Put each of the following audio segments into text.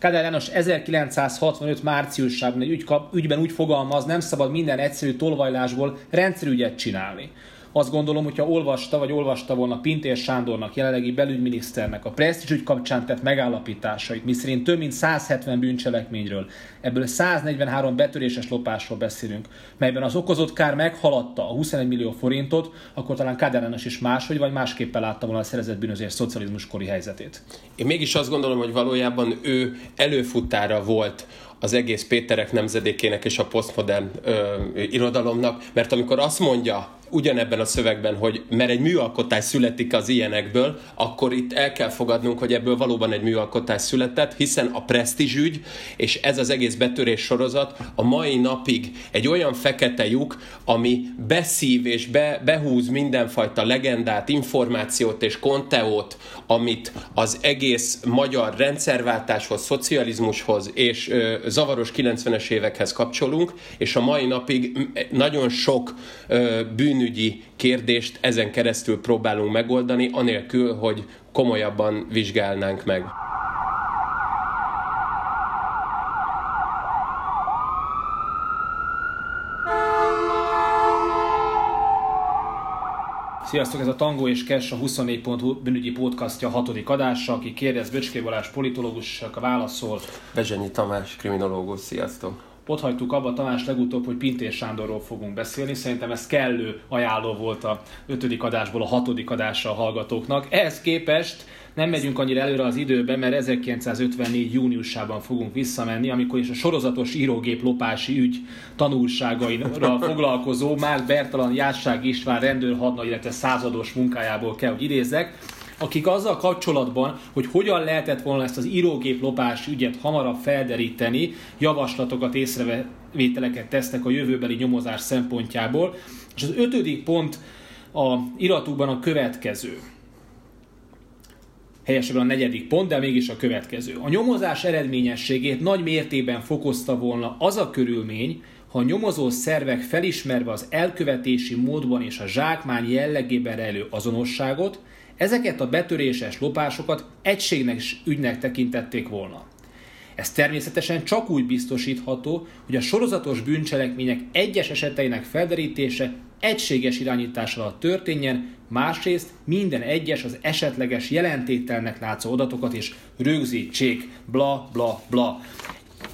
Kádár János 1965 márciusában egy ügy, ügyben úgy fogalmaz, nem szabad minden egyszerű tolvajlásból rendszerügyet csinálni. Azt gondolom, hogyha olvasta, vagy olvasta volna Pintér Sándornak, jelenlegi belügyminiszternek a ügy kapcsán tett megállapításait, miszerint több mint 170 bűncselekményről, ebből 143 betöréses lopásról beszélünk, melyben az okozott kár meghaladta a 21 millió forintot, akkor talán Kádár is máshogy vagy másképpen látta volna a szerezett bűnözés szocializmus kori helyzetét. Én mégis azt gondolom, hogy valójában ő előfutára volt az egész Péterek nemzedékének és a posztmodern irodalomnak, mert amikor azt mondja ugyanebben a szövegben, hogy mert egy műalkotás születik az ilyenekből, akkor itt el kell fogadnunk, hogy ebből valóban egy műalkotás született, hiszen a presztízsügy és ez az egész betörés sorozat a mai napig egy olyan fekete lyuk, ami beszív és be, behúz mindenfajta legendát, információt és konteót, amit az egész magyar rendszerváltáshoz, szocializmushoz és ö, zavaros 90-es évekhez kapcsolunk, és a mai napig nagyon sok ö, bűn bűnügyi kérdést ezen keresztül próbálunk megoldani, anélkül, hogy komolyabban vizsgálnánk meg. Sziasztok, ez a Tango és Cash a 24.hu bűnügyi podcastja hatodik adása, aki kérdez Böcské Balázs politológus, a válaszol. Bezsenyi Tamás, kriminológus, sziasztok ott hagytuk abba Tamás legutóbb, hogy Pintér Sándorról fogunk beszélni. Szerintem ez kellő ajánló volt a ötödik adásból a hatodik adásra a hallgatóknak. Ehhez képest nem megyünk annyira előre az időben, mert 1954. júniusában fogunk visszamenni, amikor is a sorozatos írógép lopási ügy tanulságaira foglalkozó Márk Bertalan Jásság István rendőrhadnagy, illetve százados munkájából kell, hogy idézzek akik azzal kapcsolatban, hogy hogyan lehetett volna ezt az írógép lopás ügyet hamarabb felderíteni, javaslatokat, észrevételeket tesznek a jövőbeli nyomozás szempontjából. És az ötödik pont a iratukban a következő. Helyesebben a negyedik pont, de mégis a következő. A nyomozás eredményességét nagy mértékben fokozta volna az a körülmény, ha a nyomozó szervek felismerve az elkövetési módban és a zsákmány jellegében rejlő azonosságot, Ezeket a betöréses lopásokat egységnek ügynek tekintették volna. Ez természetesen csak úgy biztosítható, hogy a sorozatos bűncselekmények egyes eseteinek felderítése egységes irányítás alatt történjen, másrészt minden egyes az esetleges jelentételnek látszó adatokat is rögzítsék, bla bla bla.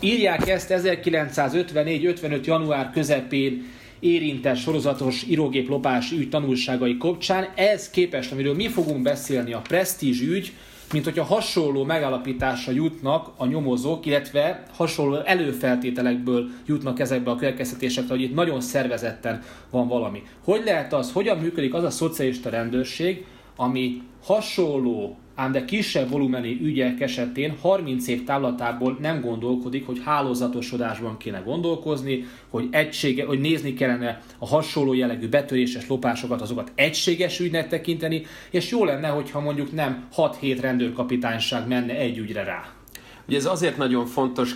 Írják ezt 1954-55. január közepén érintett sorozatos írógép ügy tanulságai kapcsán. Ez képest, amiről mi fogunk beszélni, a presztízs ügy, mint hogyha hasonló megállapításra jutnak a nyomozók, illetve hasonló előfeltételekből jutnak ezekbe a következtetésekre, hogy itt nagyon szervezetten van valami. Hogy lehet az, hogyan működik az a szocialista rendőrség, ami hasonló ám de kisebb volumenű ügyek esetén 30 év távlatából nem gondolkodik, hogy hálózatosodásban kéne gondolkozni, hogy, egysége, hogy nézni kellene a hasonló jellegű betöréses lopásokat, azokat egységes ügynek tekinteni, és jó lenne, hogyha mondjuk nem 6-7 rendőrkapitányság menne egy ügyre rá. Ugye ez azért nagyon fontos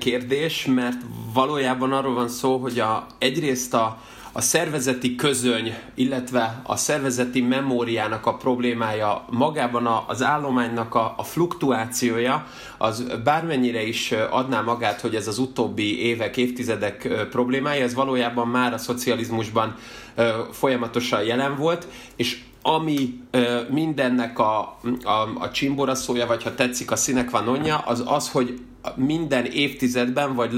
kérdés, mert valójában arról van szó, hogy a, egyrészt a, a szervezeti közöny, illetve a szervezeti memóriának a problémája, magában az állománynak a, fluktuációja, az bármennyire is adná magát, hogy ez az utóbbi évek, évtizedek problémája, ez valójában már a szocializmusban folyamatosan jelen volt, és ami ö, mindennek a, a, a csimboraszója, vagy ha tetszik a színek van onja, az az, hogy minden évtizedben, vagy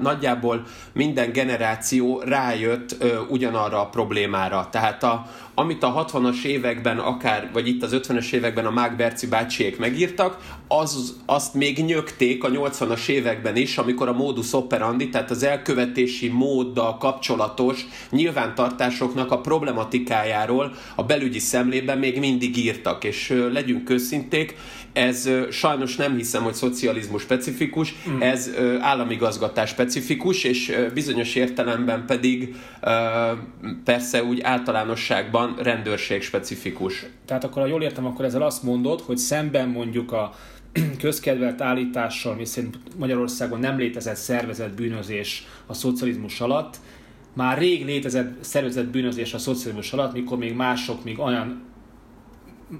nagyjából minden generáció rájött ö, ugyanarra a problémára. Tehát a, amit a 60-as években akár, vagy itt az 50-es években a Mák bácsiék megírtak, az, azt még nyögték a 80-as években is, amikor a modus operandi, tehát az elkövetési móddal kapcsolatos nyilvántartásoknak a problematikájáról a belügyi szemlében még mindig írtak, és ö, legyünk őszinték, ez sajnos nem hiszem, hogy szocializmus specifikus, mm. ez államigazgatás specifikus, és bizonyos értelemben pedig persze úgy általánosságban rendőrség specifikus. Tehát akkor, ha jól értem, akkor ezzel azt mondod, hogy szemben mondjuk a közkedvelt állítással, miszerint Magyarországon nem létezett szervezett bűnözés a szocializmus alatt, már rég létezett szervezett bűnözés a szocializmus alatt, mikor még mások még olyan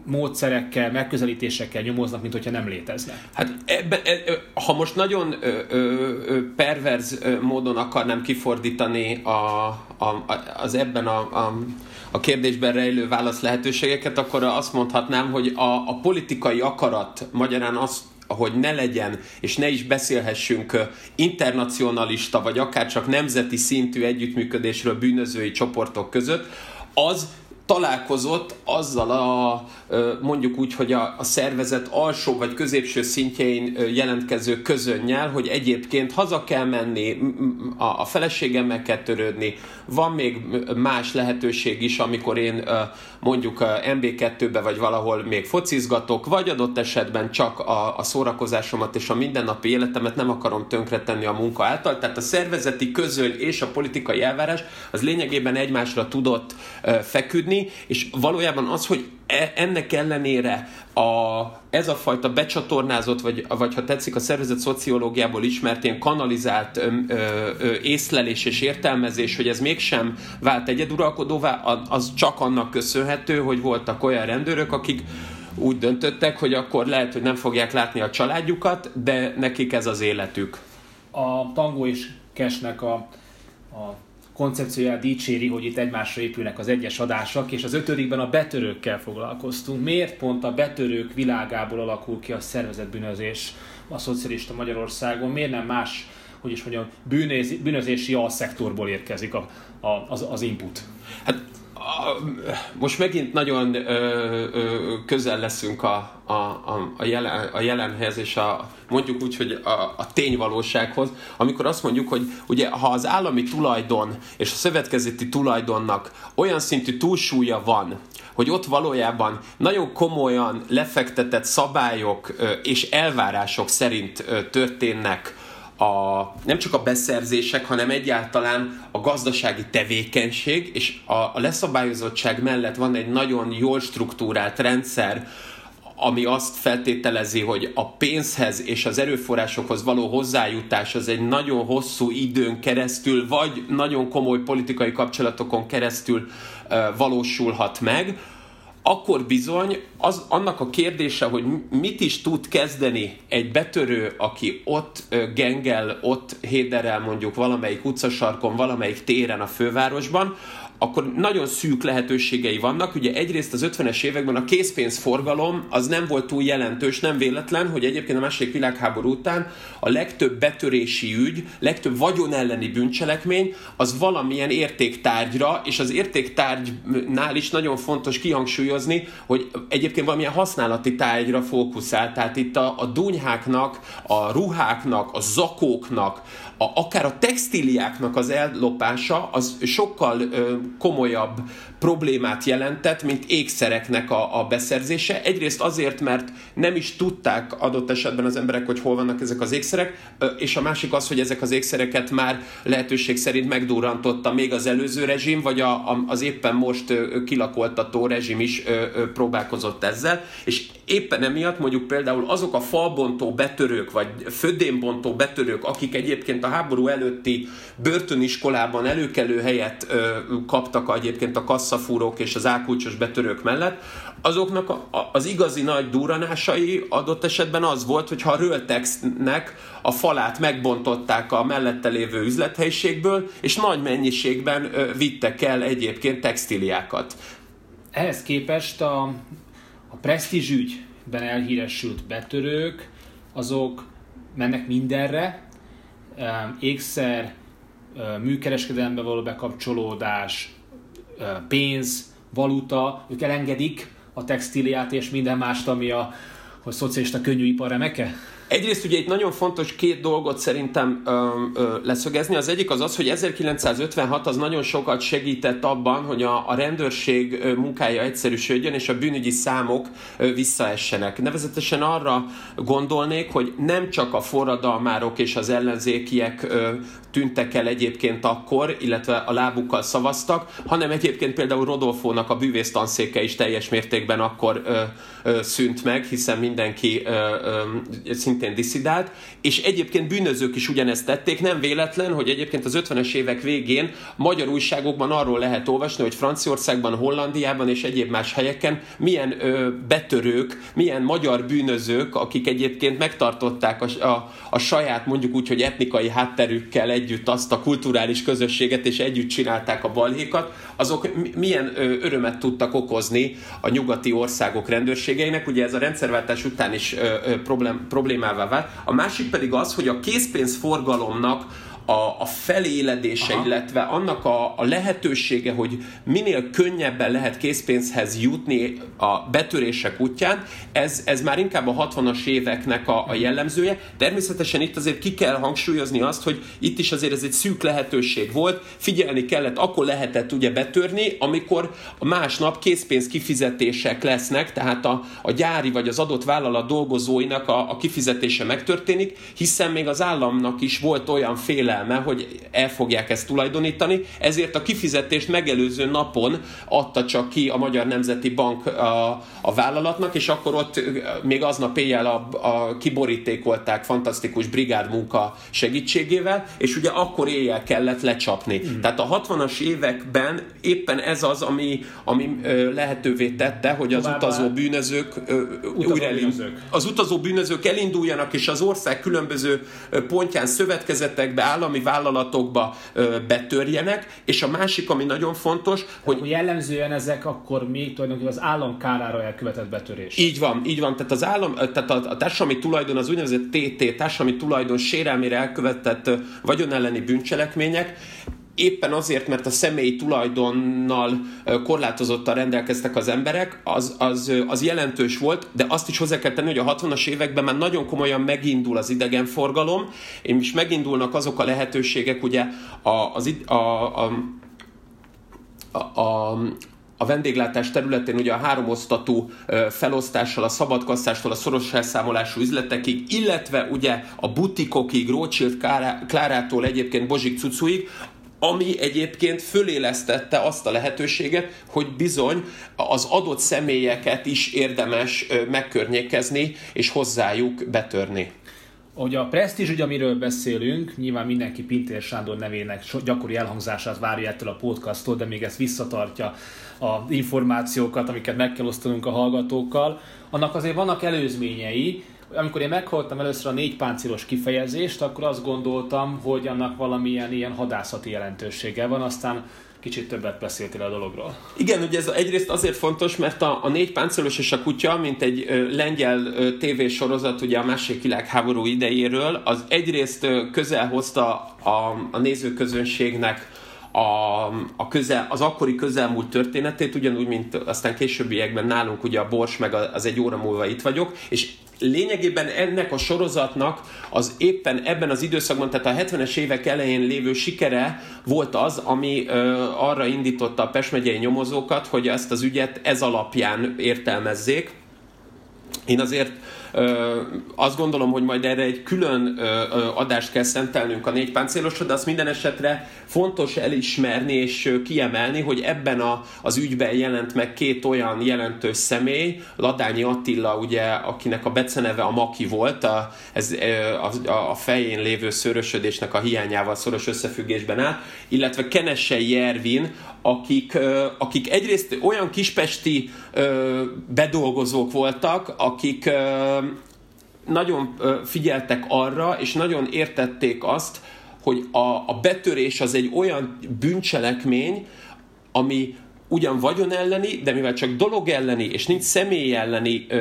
módszerekkel, megközelítésekkel nyomoznak, mint hogyha nem létezne. Hát ebbe, e, ha most nagyon ö, ö, perverz módon akarnám kifordítani a, a, az ebben a, a, a kérdésben rejlő válasz lehetőségeket, akkor azt mondhatnám, hogy a, a politikai akarat, magyarán azt hogy ne legyen, és ne is beszélhessünk internacionalista, vagy akár csak nemzeti szintű együttműködésről bűnözői csoportok között, az találkozott azzal a mondjuk úgy, hogy a, a szervezet alsó vagy középső szintjein jelentkező közönnyel, hogy egyébként haza kell menni, a, a feleségemmel kell törődni, van még más lehetőség is, amikor én mondjuk a MB2-be vagy valahol még focizgatok, vagy adott esetben csak a, a szórakozásomat és a mindennapi életemet nem akarom tönkretenni a munka által. Tehát a szervezeti közöny és a politikai elvárás az lényegében egymásra tudott feküdni, és valójában az, hogy e, ennek ellenére a, ez a fajta becsatornázott, vagy, vagy ha tetszik a szervezet szociológiából ismert ilyen kanalizált ö, ö, ö, észlelés és értelmezés, hogy ez mégsem vált egyeduralkodóvá, az csak annak köszönhető, hogy voltak olyan rendőrök, akik úgy döntöttek, hogy akkor lehet, hogy nem fogják látni a családjukat, de nekik ez az életük. A Tango és Kesnek a, a koncepcióját dicséri, hogy itt egymásra épülnek az egyes adások, és az ötödikben a betörőkkel foglalkoztunk. Miért pont a betörők világából alakul ki a szervezetbűnözés a szocialista Magyarországon? Miért nem más, hogy is mondjam, bűnözési alszektorból érkezik a, a, az, az input? Hát most megint nagyon közel leszünk a, a, a, a, jelen, a jelenhez, és a, mondjuk úgy, hogy a, a tényvalósághoz, amikor azt mondjuk, hogy ugye ha az állami tulajdon és a szövetkezeti tulajdonnak olyan szintű túlsúlya van, hogy ott valójában nagyon komolyan lefektetett szabályok és elvárások szerint történnek a, nem csak a beszerzések, hanem egyáltalán a gazdasági tevékenység, és a, a leszabályozottság mellett van egy nagyon jól struktúrált rendszer, ami azt feltételezi, hogy a pénzhez és az erőforrásokhoz való hozzájutás az egy nagyon hosszú időn keresztül, vagy nagyon komoly politikai kapcsolatokon keresztül valósulhat meg, akkor bizony az, annak a kérdése, hogy mit is tud kezdeni egy betörő, aki ott gengel, ott héderel mondjuk valamelyik utcasarkon, valamelyik téren a fővárosban, akkor nagyon szűk lehetőségei vannak. Ugye egyrészt az 50-es években a készpénzforgalom az nem volt túl jelentős, nem véletlen, hogy egyébként a második világháború után a legtöbb betörési ügy, legtöbb vagyon elleni bűncselekmény az valamilyen értéktárgyra, és az értéktárgynál is nagyon fontos kihangsúlyozni, hogy egyébként valamilyen használati tárgyra fókuszál. Tehát itt a, a dunyháknak, a ruháknak, a zakóknak, a, akár a textíliáknak az ellopása az sokkal ö, komolyabb problémát jelentett, mint ékszereknek a, a beszerzése. Egyrészt azért, mert nem is tudták adott esetben az emberek, hogy hol vannak ezek az ékszerek, és a másik az, hogy ezek az ékszereket már lehetőség szerint megdurantotta még az előző rezsim, vagy a, a, az éppen most kilakoltató rezsim is próbálkozott ezzel, és éppen emiatt mondjuk például azok a falbontó betörők, vagy födénbontó betörők, akik egyébként a háború előtti börtöniskolában előkelő helyet kaptak egyébként a kassa visszafúrók és az ákulcsos betörők mellett, azoknak a, a, az igazi nagy duranásai adott esetben az volt, hogy ha a Röltexnek a falát megbontották a mellette lévő üzlethelyiségből, és nagy mennyiségben ö, vittek el egyébként textiliákat. Ehhez képest a, a presztízs ügyben elhíresült betörők, azok mennek mindenre, ékszer, műkereskedelembe való bekapcsolódás, pénz, valuta, ők elengedik a textíliát és minden mást, ami a hogy szocialista könnyűipar remeke? Egyrészt ugye itt nagyon fontos két dolgot szerintem ö, ö, leszögezni. Az egyik az az, hogy 1956 az nagyon sokat segített abban, hogy a, a rendőrség munkája egyszerűsödjön, és a bűnügyi számok ö, visszaessenek. Nevezetesen arra gondolnék, hogy nem csak a forradalmárok és az ellenzékiek ö, tűntek el egyébként akkor, illetve a lábukkal szavaztak, hanem egyébként például Rodolfónak a bűvésztanszéke is teljes mértékben akkor ö, ö, szűnt meg, hiszen mindenki ö, ö, szintén diszidált, és egyébként bűnözők is ugyanezt tették. Nem véletlen, hogy egyébként az 50-es évek végén magyar újságokban arról lehet olvasni, hogy Franciaországban, Hollandiában és egyéb más helyeken milyen ö, betörők, milyen magyar bűnözők, akik egyébként megtartották a, a, a saját mondjuk úgy, hogy etnikai hátterükkel együtt azt a kulturális közösséget, és együtt csinálták a balhékat, azok milyen örömet tudtak okozni a nyugati országok rendőrségeinek. Ugye ez a rendszerváltás után is problém, problémává vált. A másik pedig az, hogy a készpénzforgalomnak a, a feléledése, Aha. illetve annak a, a lehetősége, hogy minél könnyebben lehet készpénzhez jutni a betörések útján, ez, ez már inkább a 60-as éveknek a, a jellemzője. Természetesen itt azért ki kell hangsúlyozni azt, hogy itt is azért ez egy szűk lehetőség volt, figyelni kellett, akkor lehetett ugye betörni, amikor másnap készpénz kifizetések lesznek, tehát a, a gyári vagy az adott vállalat dolgozóinak a, a kifizetése megtörténik, hiszen még az államnak is volt olyan féle félelme, hogy el fogják ezt tulajdonítani, ezért a kifizetést megelőző napon adta csak ki a Magyar Nemzeti Bank a, a vállalatnak, és akkor ott még aznap éjjel a, a kiborítékolták fantasztikus brigád munka segítségével, és ugye akkor éjjel kellett lecsapni. Mm. Tehát a 60-as években éppen ez az, ami, ami lehetővé tette, hogy az utazó bűnözők utazó újra bűnözők. az utazó bűnözők elinduljanak, és az ország különböző pontján szövetkezetekbe, áll állami vállalatokba betörjenek, és a másik, ami nagyon fontos, hogy... Akkor jellemzően ezek akkor még tulajdonképpen az állam kárára elkövetett betörés. Így van, így van. Tehát az állam, tehát a, a társadalmi tulajdon, az úgynevezett TT, társadalmi tulajdon sérelmére elkövetett vagyon elleni bűncselekmények, éppen azért, mert a személyi tulajdonnal korlátozottan rendelkeztek az emberek, az, az, az jelentős volt, de azt is hozzá kell tenni, hogy a 60-as években már nagyon komolyan megindul az idegenforgalom, és megindulnak azok a lehetőségek, ugye a, az, a, a, a, a vendéglátás területén ugye a háromosztatú felosztással, a szabadkasztástól a szoros elszámolású üzletekig, illetve ugye a butikokig, Rothschild Klárától egyébként Bozsik Cucuig, ami egyébként fölélesztette azt a lehetőséget, hogy bizony az adott személyeket is érdemes megkörnyékezni és hozzájuk betörni. Hogy a presztízs, ugye, amiről beszélünk, nyilván mindenki Pintér Sándor nevének gyakori elhangzását várja ettől a podcasttól, de még ezt visszatartja a információkat, amiket meg kell osztanunk a hallgatókkal. Annak azért vannak előzményei, amikor én meghallottam először a négy páncélos kifejezést, akkor azt gondoltam, hogy annak valamilyen ilyen hadászati jelentősége van, aztán kicsit többet beszéltél a dologról. Igen, ugye ez egyrészt azért fontos, mert a, a négy páncélos és a kutya, mint egy ö, lengyel ö, tévésorozat ugye a második világháború idejéről, az egyrészt ö, közel hozta a, a nézőközönségnek a, a közel, az akkori közelmúlt történetét, ugyanúgy, mint aztán későbbiekben nálunk ugye a Bors, meg az egy óra múlva itt vagyok, és lényegében ennek a sorozatnak az éppen ebben az időszakban, tehát a 70-es évek elején lévő sikere volt az, ami ö, arra indította a Pest nyomozókat, hogy ezt az ügyet ez alapján értelmezzék. Én azért azt gondolom, hogy majd erre egy külön adást kell szentelnünk a négy páncélosra, de azt minden esetre fontos elismerni és kiemelni, hogy ebben a, az ügyben jelent meg két olyan jelentős személy, Ladányi Attila, ugye, akinek a beceneve a Maki volt, a, ez a, a fején lévő szörösödésnek a hiányával szoros összefüggésben áll, illetve Kenesei Ervin, akik, akik egyrészt olyan kispesti bedolgozók voltak, akik nagyon figyeltek arra, és nagyon értették azt, hogy a, a betörés az egy olyan bűncselekmény, ami ugyan vagyon elleni, de mivel csak dolog elleni, és nincs személy elleni ö,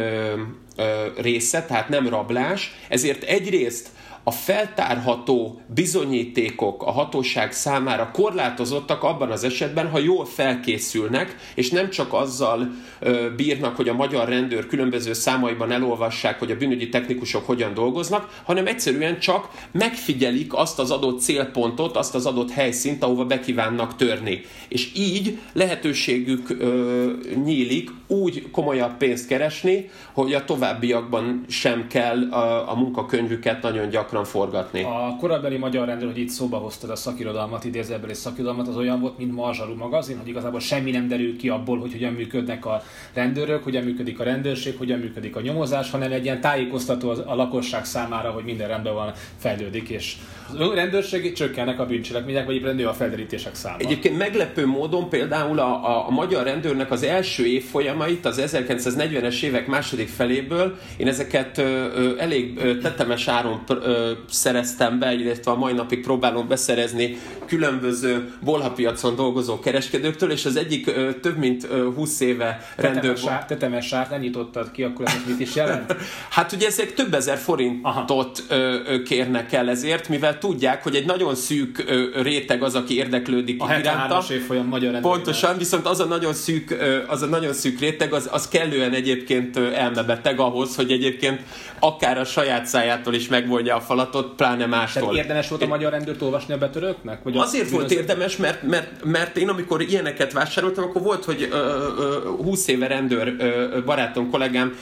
ö, része, tehát nem rablás, ezért egyrészt a feltárható bizonyítékok a hatóság számára korlátozottak abban az esetben, ha jól felkészülnek, és nem csak azzal bírnak, hogy a magyar rendőr különböző számaiban elolvassák, hogy a bűnügyi technikusok hogyan dolgoznak, hanem egyszerűen csak megfigyelik azt az adott célpontot, azt az adott helyszínt, ahova bekívánnak törni. És így lehetőségük ö, nyílik úgy komolyabb pénzt keresni, hogy a továbbiakban sem kell a, a munkakönyvüket nagyon gyakran gyakran forgatni. A korabeli magyar rendőr, hogy itt szóba hoztad a szakirodalmat, idézőbeli szakirodalmat, az olyan volt, mint Marzsaru magazin, hogy igazából semmi nem derül ki abból, hogy hogyan működnek a rendőrök, hogyan működik a rendőrség, hogyan működik a nyomozás, hanem egy ilyen tájékoztató a lakosság számára, hogy minden rendben van, fejlődik, és a rendőrség csökkennek a bűncselekmények, vagy éppen nő a felderítések száma. Egyébként meglepő módon például a, a, a magyar rendőrnek az első évfolyamait az 1940-es évek második feléből én ezeket ö, ö, elég ö, tetemes áron ö, szereztem be, illetve a mai napig próbálom beszerezni különböző bolhapiacon dolgozó kereskedőktől, és az egyik több mint ö, 20 éve rendőr... Tetemes, sárt nem nyitottad ki, akkor ez mit is jelent? hát ugye ezek több ezer forintot ö, kérnek el ezért, mivel tudják, hogy egy nagyon szűk réteg az, aki érdeklődik a iránta. évfolyam magyar Pontosan, viszont az a nagyon szűk, az a nagyon szűk réteg, az, az kellően egyébként elmebeteg ahhoz, hogy egyébként akár a saját szájától is megvonja a falatot, pláne mástól. Tehát érdemes volt a magyar rendőrt olvasni a betörőknek? Vagy Azért volt érdemes, mert, mert, mert én amikor ilyeneket vásároltam, akkor volt, hogy ö, ö, 20 éve rendőr ö, barátom, kollégám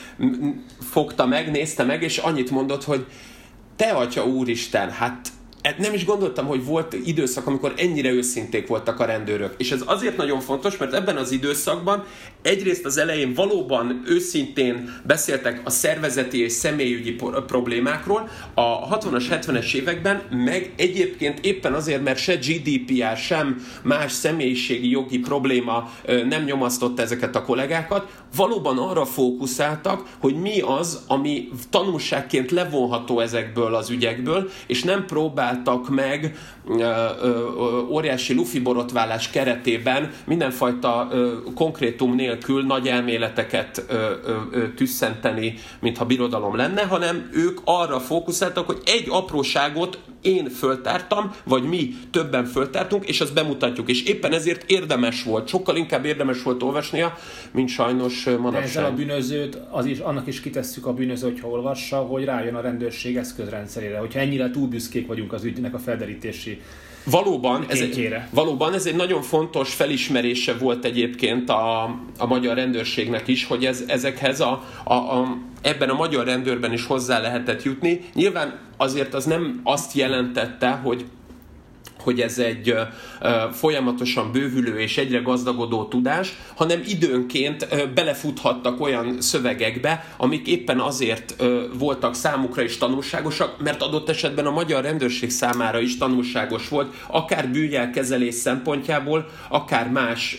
fogta meg, nézte meg, és annyit mondott, hogy te atya úristen, hát Hát nem is gondoltam, hogy volt időszak, amikor ennyire őszinték voltak a rendőrök. És ez azért nagyon fontos, mert ebben az időszakban egyrészt az elején valóban őszintén beszéltek a szervezeti és személyügyi problémákról, a 60-as, 70-es években, meg egyébként éppen azért, mert se GDPR, sem más személyiségi jogi probléma nem nyomasztotta ezeket a kollégákat, valóban arra fókuszáltak, hogy mi az, ami tanulságként levonható ezekből az ügyekből, és nem próbáltak meg óriási lufi borotválás keretében mindenfajta konkrétum nélkül nagy elméleteket tüsszenteni, mintha birodalom lenne, hanem ők arra fókuszáltak, hogy egy apróságot én föltártam, vagy mi többen föltártunk, és azt bemutatjuk. És éppen ezért érdemes volt, sokkal inkább érdemes volt olvasnia, mint sajnos manapság. Ezzel a bűnözőt, az is, annak is kitesszük a bűnöző, hogyha olvassa, hogy rájön a rendőrség eszközrendszerére. Hogyha ennyire túl büszkék vagyunk az ügynek a felderítési Valóban ez, egy, valóban ez egy nagyon fontos felismerése volt egyébként a, a magyar rendőrségnek is, hogy ez, ezekhez a, a, a, ebben a magyar rendőrben is hozzá lehetett jutni. Nyilván azért az nem azt jelentette, hogy hogy ez egy folyamatosan bővülő és egyre gazdagodó tudás, hanem időnként belefuthattak olyan szövegekbe, amik éppen azért voltak számukra is tanulságosak, mert adott esetben a magyar rendőrség számára is tanulságos volt, akár bűnjelkezelés szempontjából, akár más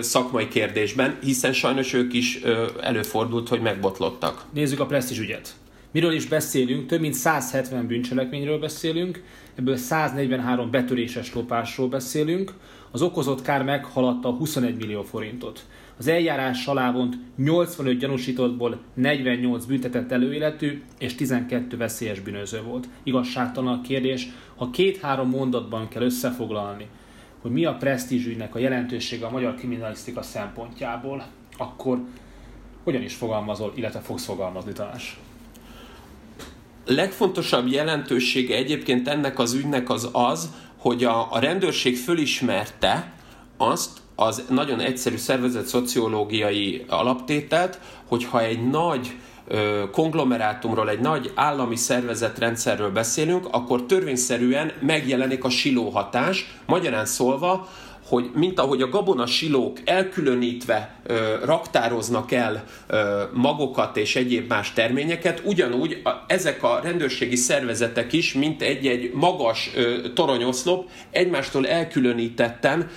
szakmai kérdésben, hiszen sajnos ők is előfordult, hogy megbotlottak. Nézzük a presztízs ügyet. Miről is beszélünk? Több mint 170 bűncselekményről beszélünk, ebből 143 betöréses lopásról beszélünk, az okozott kár meghaladta 21 millió forintot. Az eljárás alá vont 85 gyanúsítottból 48 büntetett előéletű és 12 veszélyes bűnöző volt. Igazságtalan a kérdés, ha két-három mondatban kell összefoglalni, hogy mi a presztízsügynek a jelentősége a magyar kriminalisztika szempontjából, akkor hogyan is fogalmazol, illetve fogsz fogalmazni Tamás? Legfontosabb jelentősége egyébként ennek az ügynek az az, hogy a, a rendőrség fölismerte azt, az nagyon egyszerű szervezet szociológiai alaptételt, hogyha egy nagy konglomerátumról, egy nagy állami szervezetrendszerről beszélünk, akkor törvényszerűen megjelenik a silóhatás, magyarán szólva, hogy mint ahogy a gabonasilók elkülönítve ö, raktároznak el ö, magokat és egyéb más terményeket, ugyanúgy a, ezek a rendőrségi szervezetek is, mint egy-egy magas ö, toronyoszlop, egymástól elkülönítetten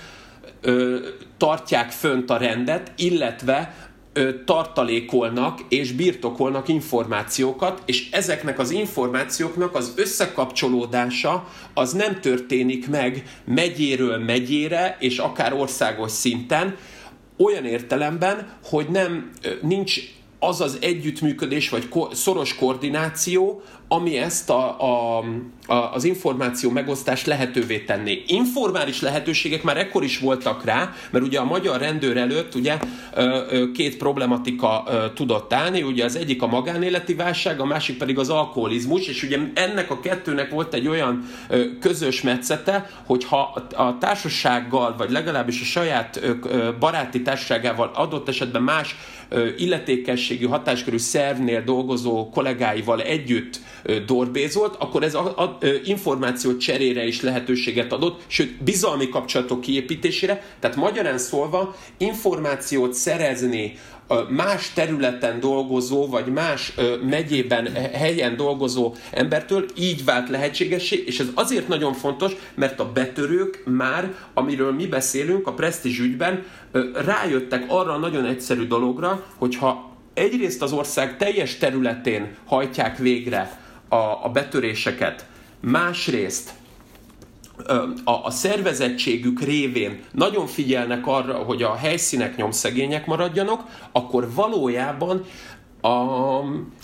ö, tartják fönt a rendet, illetve tartalékolnak és birtokolnak információkat, és ezeknek az információknak az összekapcsolódása az nem történik meg megyéről megyére, és akár országos szinten, olyan értelemben, hogy nem nincs az az együttműködés vagy ko- szoros koordináció, ami ezt a, a, a, az információ megosztást lehetővé tenné. Informális lehetőségek már ekkor is voltak rá, mert ugye a magyar rendőr előtt ugye két problematika tudott állni, ugye az egyik a magánéleti válság, a másik pedig az alkoholizmus, és ugye ennek a kettőnek volt egy olyan közös metszete, hogyha a társasággal, vagy legalábbis a saját baráti társaságával adott esetben más illetékességű hatáskörű szervnél dolgozó kollégáival együtt dorbézolt, akkor ez a, a, információ cserére is lehetőséget adott, sőt bizalmi kapcsolatok kiépítésére, tehát magyarán szólva információt szerezni más területen dolgozó, vagy más megyében, helyen dolgozó embertől így vált lehetségesé, és ez azért nagyon fontos, mert a betörők már, amiről mi beszélünk a presztízs ügyben, rájöttek arra a nagyon egyszerű dologra, hogyha egyrészt az ország teljes területén hajtják végre a, a betöréseket, másrészt a, a szervezettségük révén nagyon figyelnek arra, hogy a helyszínek nyomszegények maradjanak, akkor valójában a,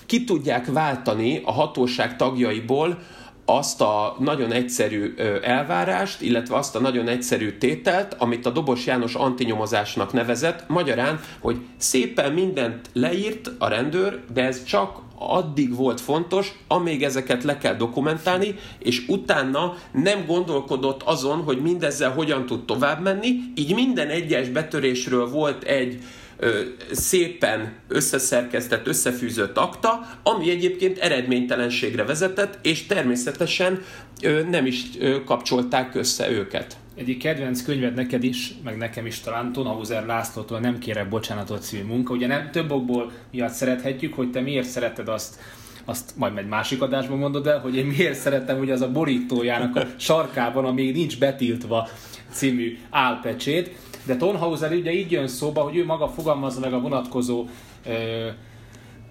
ki tudják váltani a hatóság tagjaiból azt a nagyon egyszerű elvárást, illetve azt a nagyon egyszerű tételt, amit a Dobos János antinyomozásnak nevezett, magyarán, hogy szépen mindent leírt a rendőr, de ez csak addig volt fontos, amíg ezeket le kell dokumentálni, és utána nem gondolkodott azon, hogy mindezzel hogyan tud tovább menni, így minden egyes betörésről volt egy ö, szépen összeszerkesztett, összefűzött akta, ami egyébként eredménytelenségre vezetett, és természetesen ö, nem is ö, kapcsolták össze őket. Egyik kedvenc könyved neked is, meg nekem is talán Tonhauser Lászlótól Nem kérek bocsánatot című munka. Ugye nem több okból miatt szerethetjük, hogy te miért szereted azt, azt majd egy másik adásban mondod el, hogy én miért szeretem, hogy az a borítójának a sarkában, amíg nincs betiltva című álpecsét. De Tonhauser ugye így jön szóba, hogy ő maga fogalmazza meg a vonatkozó ö,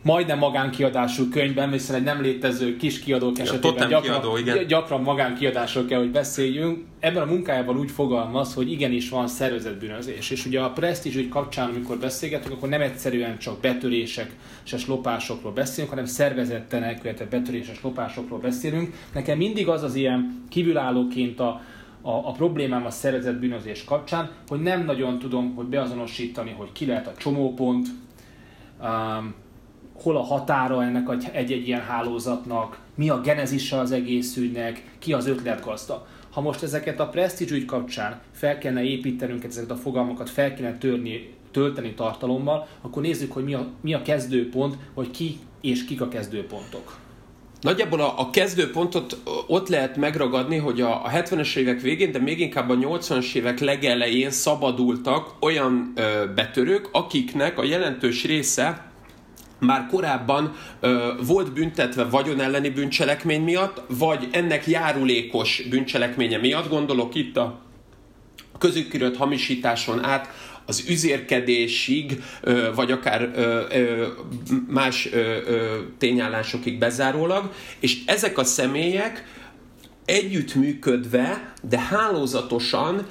majdnem magánkiadású könyvben, hiszen egy nem létező kis kiadók esetében gyakran, kiadó, igen. gyakran magánkiadásról kell, hogy beszéljünk. Ebben a munkájában úgy fogalmaz, hogy igenis van szervezetbűnözés. És ugye a presztízs ügy kapcsán, amikor beszélgetünk, akkor nem egyszerűen csak betörések és lopásokról beszélünk, hanem szervezetten elkövetett betöréses lopásokról beszélünk. Nekem mindig az az ilyen kívülállóként a, a, a problémám a szervezett bűnözés kapcsán, hogy nem nagyon tudom, hogy beazonosítani, hogy ki lehet a csomópont, um, hol a határa ennek egy-egy ilyen hálózatnak, mi a genezise az egész ügynek, ki az ötletgazda. Ha most ezeket a presztízs ügy kapcsán fel kellene építenünk ezeket a fogalmakat, fel kellene törni, tölteni tartalommal, akkor nézzük, hogy mi a, mi a kezdőpont, vagy ki és kik a kezdőpontok. Nagyjából a, a kezdőpontot ott lehet megragadni, hogy a, a 70-es évek végén, de még inkább a 80-as évek legelején szabadultak olyan ö, betörők, akiknek a jelentős része már korábban ö, volt büntetve vagyon elleni bűncselekmény miatt, vagy ennek járulékos bűncselekménye miatt, gondolok itt a közükirött hamisításon át az üzérkedésig, vagy akár más tényállásokig bezárólag, és ezek a személyek együttműködve, de hálózatosan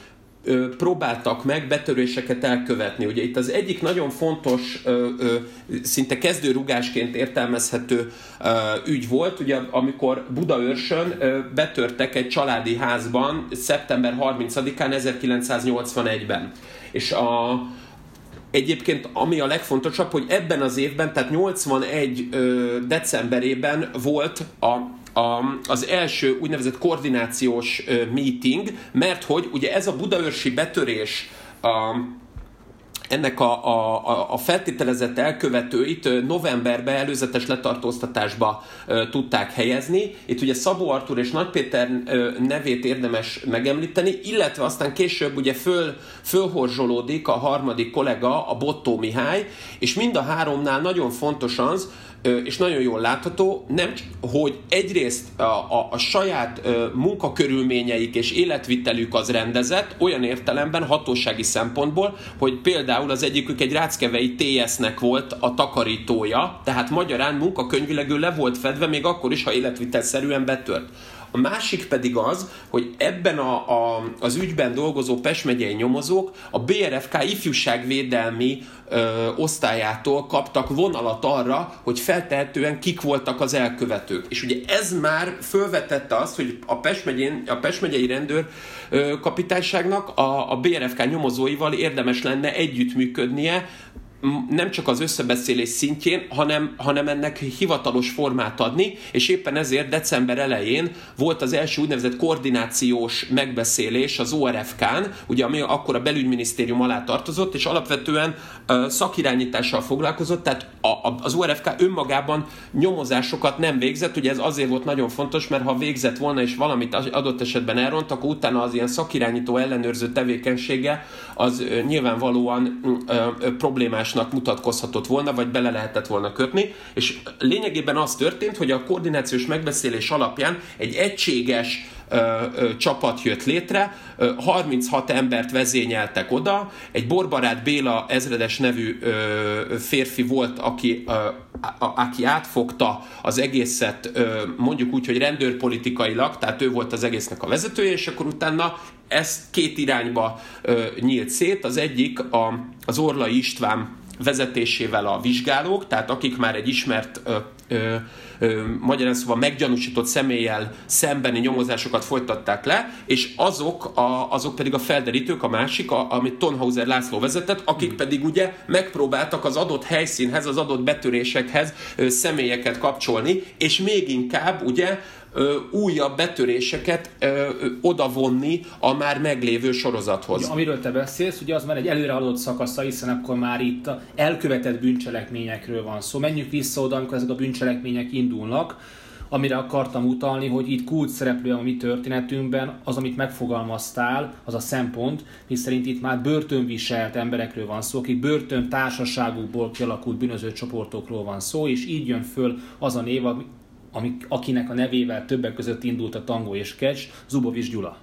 ö, próbáltak meg betöréseket elkövetni. Ugye itt az egyik nagyon fontos, ö, ö, szinte kezdőrugásként értelmezhető ügy volt, ugye amikor Budaörsön betörtek egy családi házban szeptember 30-án 1981-ben. És a, Egyébként ami a legfontosabb, hogy ebben az évben, tehát 81 ö, decemberében volt a a, az első úgynevezett koordinációs meeting, mert hogy ugye ez a budaörsi betörés a, ennek a, a, a feltételezett elkövetőit novemberben előzetes letartóztatásba tudták helyezni. Itt ugye Szabó Artur és Nagy Péter nevét érdemes megemlíteni, illetve aztán később ugye föl, fölhorzsolódik a harmadik kollega, a Bottó Mihály, és mind a háromnál nagyon fontos az, és nagyon jól látható, nem, hogy egyrészt a, a, a saját munkakörülményeik és életvitelük az rendezett, olyan értelemben hatósági szempontból, hogy például az egyikük egy ráckevei TS-nek volt a takarítója, tehát magyarán munkakönyvileg ő le volt fedve, még akkor is, ha életvitelszerűen betört. A másik pedig az, hogy ebben a, a, az ügyben dolgozó Pest nyomozók a BRFK ifjúságvédelmi ö, osztályától kaptak vonalat arra, hogy feltehetően kik voltak az elkövetők. És ugye ez már fölvetette azt, hogy a Pest, a Pest megyei rendőr ö, kapitányságnak a, a BRFK nyomozóival érdemes lenne együttműködnie, nem csak az összebeszélés szintjén, hanem, hanem ennek hivatalos formát adni, és éppen ezért december elején volt az első úgynevezett koordinációs megbeszélés az ORFK-n, ugye ami akkor a belügyminisztérium alá tartozott, és alapvetően uh, szakirányítással foglalkozott, tehát a, a, az ORFK önmagában nyomozásokat nem végzett, ugye ez azért volt nagyon fontos, mert ha végzett volna és valamit adott esetben elront, akkor utána az ilyen szakirányító ellenőrző tevékenysége az uh, nyilvánvalóan uh, problémásnak mutatkozhatott volna, vagy bele lehetett volna kötni, és lényegében az történt, hogy a koordinációs megbeszélés alapján egy egységes ö, ö, csapat jött létre, ö, 36 embert vezényeltek oda, egy Borbarát Béla ezredes nevű ö, férfi volt, aki, ö, a, aki átfogta az egészet, ö, mondjuk úgy, hogy rendőrpolitikailag, tehát ő volt az egésznek a vezetője, és akkor utána ezt két irányba ö, nyílt szét. Az egyik a, az Orlai István vezetésével a vizsgálók, tehát akik már egy ismert ö, ö, ö, magyarán szóval meggyanúsított személlyel szembeni nyomozásokat folytatták le, és azok, a, azok pedig a felderítők, a másik, a, amit Tonhauser László vezetett, akik hmm. pedig ugye megpróbáltak az adott helyszínhez, az adott betörésekhez ö, személyeket kapcsolni, és még inkább ugye ö, újabb betöréseket ö, odavonni a már meglévő sorozathoz. Ugye, amiről te beszélsz, ugye az már egy előrehaladott szakasza, hiszen akkor már itt elkövetett bűncselekményekről van szó. Menjünk vissza oda, amikor ezek a bűncselekmények indulnak amire akartam utalni, hogy itt kult szereplő a mi történetünkben, az, amit megfogalmaztál, az a szempont, szerint itt már börtönviselt emberekről van szó, akik börtön társaságukból kialakult bűnöző csoportokról van szó, és így jön föl az a név, amik, akinek a nevével többek között indult a tangó és kecs, Zubovics Gyula.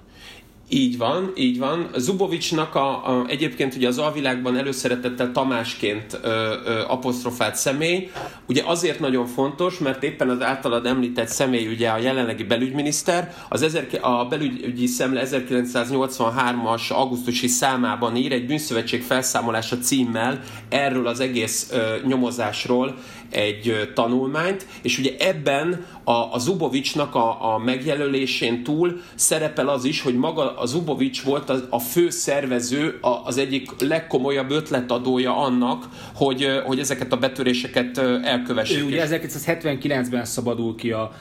Így van, így van. Zubovicsnak a, a, egyébként ugye az alvilágban előszeretettel Tamásként ö, ö, apostrofált személy, ugye azért nagyon fontos, mert éppen az általad említett személy ugye a jelenlegi belügyminiszter, az ezer, a belügyi szemle 1983-as augusztusi számában ír egy bűnszövetség felszámolása címmel erről az egész ö, nyomozásról egy tanulmányt, és ugye ebben a, a Zubovicsnak a, a megjelölésén túl szerepel az is, hogy maga a Zubovics volt a, a fő szervező, a, az egyik legkomolyabb ötletadója annak, hogy, hogy ezeket a betöréseket elkövessék. Ő ugye 1979-ben szabadul ki a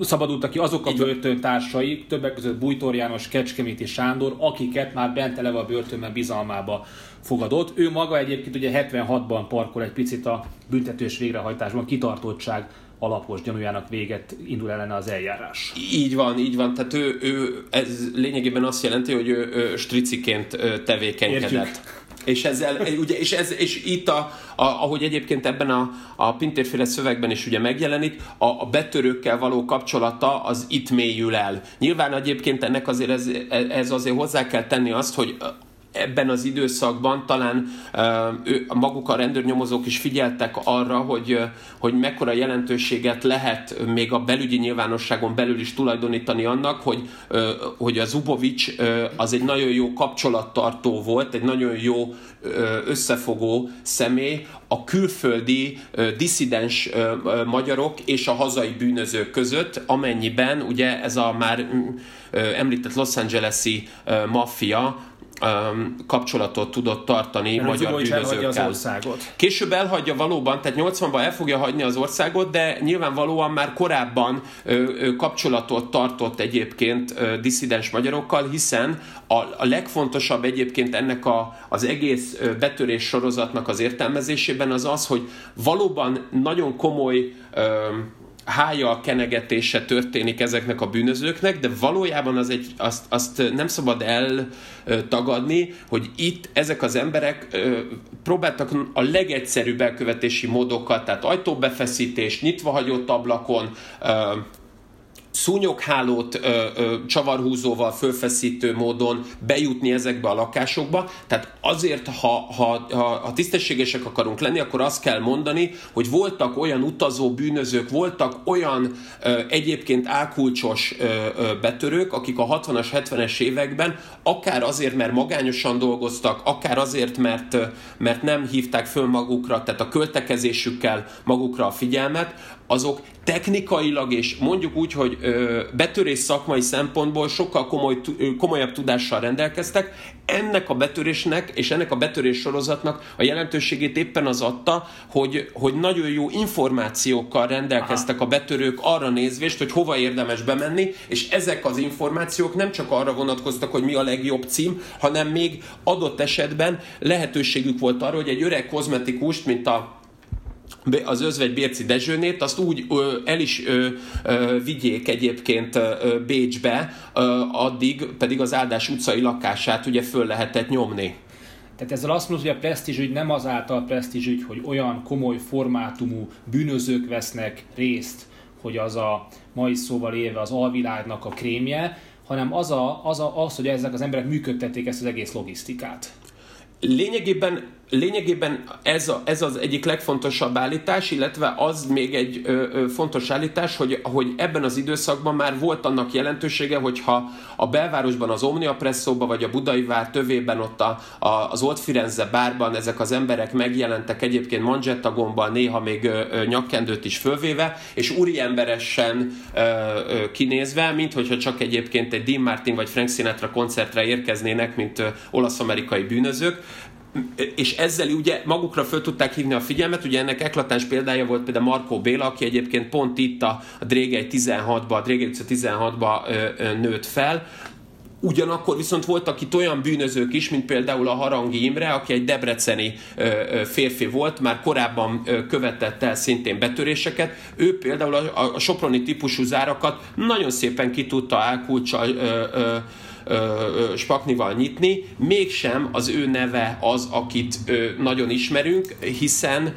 szabadultak ki azok a börtöntársai, többek között Bújtor János, Kecskeméti Sándor, akiket már bent eleve a börtönben bizalmába fogadott. Ő maga egyébként ugye 76-ban parkol egy picit a büntetős végrehajtásban, kitartottság alapos gyanújának véget indul ellene az eljárás. Így van, így van. Tehát ő, ő ez lényegében azt jelenti, hogy ő, ő striciként tevékenykedett. Értjük. És, ezzel, ugye, és, ez, és itt, a, a, ahogy egyébként ebben a, a Pintérféle szövegben is ugye megjelenik, a, a betörőkkel való kapcsolata az itt mélyül el. Nyilván egyébként ennek azért ez, ez azért hozzá kell tenni azt, hogy ebben az időszakban talán uh, maguk a rendőrnyomozók is figyeltek arra, hogy, hogy mekkora jelentőséget lehet még a belügyi nyilvánosságon belül is tulajdonítani annak, hogy, hogy a Zubovics az egy nagyon jó kapcsolattartó volt, egy nagyon jó összefogó személy a külföldi diszidens magyarok és a hazai bűnözők között, amennyiben ugye ez a már uh, említett Los Angeles-i maffia kapcsolatot tudott tartani Mert magyar bűnözőkkel. Az országot. Később elhagyja valóban, tehát 80-ban el fogja hagyni az országot, de nyilvánvalóan már korábban kapcsolatot tartott egyébként diszidens magyarokkal, hiszen a, a legfontosabb egyébként ennek a, az egész betörés sorozatnak az értelmezésében az az, hogy valóban nagyon komoly hája kenegetése történik ezeknek a bűnözőknek, de valójában az egy, azt, azt nem szabad eltagadni, hogy itt ezek az emberek próbáltak a legegyszerűbb elkövetési módokat, tehát ajtóbefeszítés, nyitva hagyott ablakon, szúnyoghálót ö, ö, csavarhúzóval fölfeszítő módon bejutni ezekbe a lakásokba. Tehát azért, ha, ha, ha, ha tisztességesek akarunk lenni, akkor azt kell mondani, hogy voltak olyan utazó bűnözők, voltak olyan ö, egyébként álkulcsos ö, ö, betörők, akik a 60-as, 70-es években akár azért, mert magányosan dolgoztak, akár azért, mert, mert nem hívták föl magukra, tehát a költekezésükkel magukra a figyelmet, azok technikailag és mondjuk úgy, hogy ö, betörés szakmai szempontból sokkal komoly, komolyabb tudással rendelkeztek. Ennek a betörésnek és ennek a betörés sorozatnak a jelentőségét éppen az adta, hogy, hogy nagyon jó információkkal rendelkeztek Aha. a betörők arra nézvést, hogy hova érdemes bemenni, és ezek az információk nem csak arra vonatkoztak, hogy mi a legjobb cím, hanem még adott esetben lehetőségük volt arra, hogy egy öreg kozmetikust, mint a az özvegy Bérci Dezsőnét, azt úgy ö, el is ö, ö, vigyék egyébként ö, Bécsbe, ö, addig pedig az Áldás utcai lakását ugye föl lehetett nyomni. Tehát ezzel azt mondod, hogy a presztízsügy nem azáltal presztízsügy, hogy olyan komoly formátumú bűnözők vesznek részt, hogy az a mai szóval élve az alvilágnak a krémje, hanem az, a, az, a, az, hogy ezek az emberek működtették ezt az egész logisztikát. Lényegében lényegében ez, a, ez az egyik legfontosabb állítás, illetve az még egy ö, ö, fontos állítás, hogy, hogy ebben az időszakban már volt annak jelentősége, hogyha a belvárosban, az Omnia Presszóban, vagy a Budai vár tövében, ott a, a, az Old Firenze bárban ezek az emberek megjelentek egyébként manzsettagomban, néha még ö, ö, nyakkendőt is fölvéve, és úriemberesen ö, ö, kinézve, mint hogyha csak egyébként egy Dean Martin vagy Frank Sinatra koncertre érkeznének, mint olasz-amerikai bűnözők és ezzel ugye magukra föl tudták hívni a figyelmet, ugye ennek eklatáns példája volt például Markó Béla, aki egyébként pont itt a, a Drégely 16-ba, a utca 16-ba ö, ö, nőtt fel, Ugyanakkor viszont voltak itt olyan bűnözők is, mint például a Harangi Imre, aki egy debreceni férfi volt, már korábban követett el szintén betöréseket. Ő például a, soproni típusú zárakat nagyon szépen ki tudta elkulcsal ö, spaknival nyitni, mégsem az ő neve az, akit nagyon ismerünk, hiszen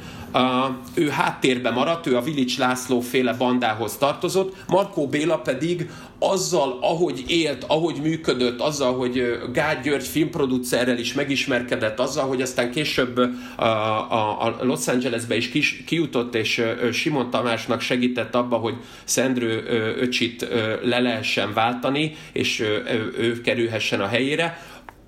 ő háttérbe maradt, ő a Vilics László féle bandához tartozott, Markó Béla pedig azzal, ahogy élt, ahogy működött, azzal, hogy Gágy György filmproducerrel is megismerkedett, azzal, hogy aztán később a, a, a Los Angelesbe is kis, kijutott, és Simon Tamásnak segített abba, hogy Szendrő öcsit le lehessen váltani, és ő kerülhessen a helyére,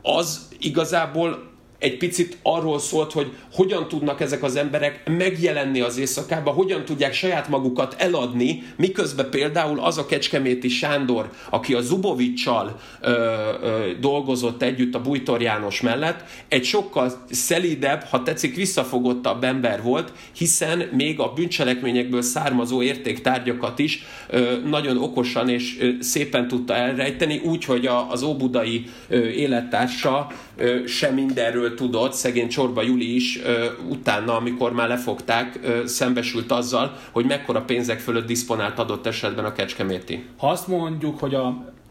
az igazából egy picit arról szólt, hogy hogyan tudnak ezek az emberek megjelenni az éjszakában, hogyan tudják saját magukat eladni, miközben például az a Kecskeméti Sándor, aki a Zubovicsal ö, ö, dolgozott együtt a Bújtor János mellett, egy sokkal szelidebb, ha tetszik, visszafogottabb ember volt, hiszen még a bűncselekményekből származó értéktárgyakat is ö, nagyon okosan és ö, szépen tudta elrejteni, úgy, hogy a, az óbudai ö, élettársa ö, sem mindenről erről tudott, szegény Csorba Juli is utána, amikor már lefogták, szembesült azzal, hogy mekkora pénzek fölött diszponált adott esetben a Kecskeméti. Ha azt mondjuk, hogy a,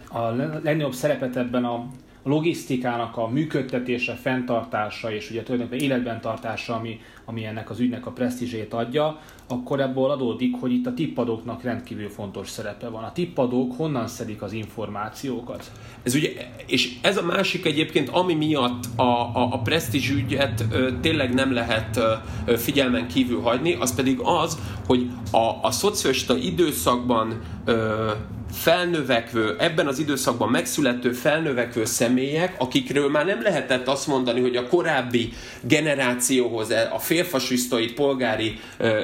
a legnagyobb szerepet ebben a logisztikának a működtetése, fenntartása és ugye tulajdonképpen életben tartása, ami, ami ennek az ügynek a presztízsét adja, akkor ebből adódik, hogy itt a tippadóknak rendkívül fontos szerepe van. A tippadók honnan szedik az információkat? Ez ugye, és ez a másik egyébként, ami miatt a, a, a presztízs ügyet ö, tényleg nem lehet ö, figyelmen kívül hagyni, az pedig az, hogy a, a szocialista időszakban ö, felnövekvő, ebben az időszakban megszülető felnövekvő személyek, akikről már nem lehetett azt mondani, hogy a korábbi generációhoz, a félfasisztai polgári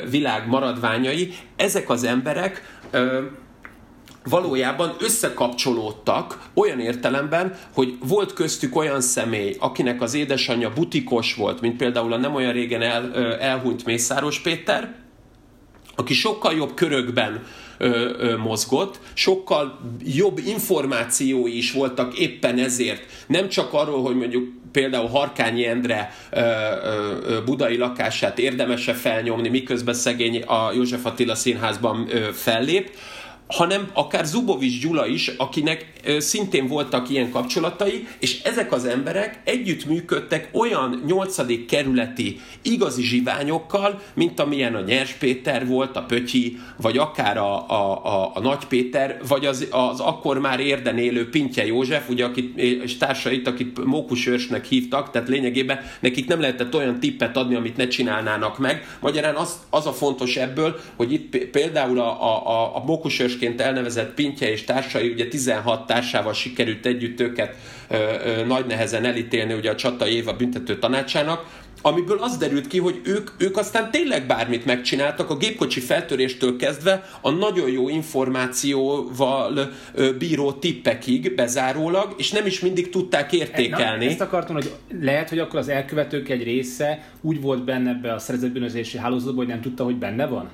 világ maradványai, ezek az emberek valójában összekapcsolódtak olyan értelemben, hogy volt köztük olyan személy, akinek az édesanyja butikos volt, mint például a nem olyan régen el, elhunyt Mészáros Péter, aki sokkal jobb körökben mozgott, sokkal jobb információi is voltak éppen ezért. Nem csak arról, hogy mondjuk például Harkányi Endre ö, ö, budai lakását érdemese felnyomni, miközben szegény a József Attila színházban ö, fellép, hanem akár Zubovics Gyula is, akinek szintén voltak ilyen kapcsolatai, és ezek az emberek együtt működtek olyan nyolcadik kerületi igazi zsiványokkal, mint amilyen a Nyers Péter volt, a Pötyi, vagy akár a, a, a, a Nagy Péter, vagy az, az akkor már érden élő Pintje József, ugye, akit, és társait, akit Mókusőrsnek hívtak, tehát lényegében nekik nem lehetett olyan tippet adni, amit ne csinálnának meg. Magyarán az, az a fontos ebből, hogy itt például a, a, a, a Mókusőrsként elnevezett Pintje és társai ugye 16 társával sikerült együtt őket ö, ö, nagy nehezen elítélni ugye a Csata Éva büntető tanácsának, amiből az derült ki, hogy ők, ők aztán tényleg bármit megcsináltak, a gépkocsi feltöréstől kezdve a nagyon jó információval bíró tippekig bezárólag, és nem is mindig tudták értékelni. Na, ezt akartam, hogy lehet, hogy akkor az elkövetők egy része úgy volt benne ebbe a szervezetbűnözési hálózatban, hogy nem tudta, hogy benne van?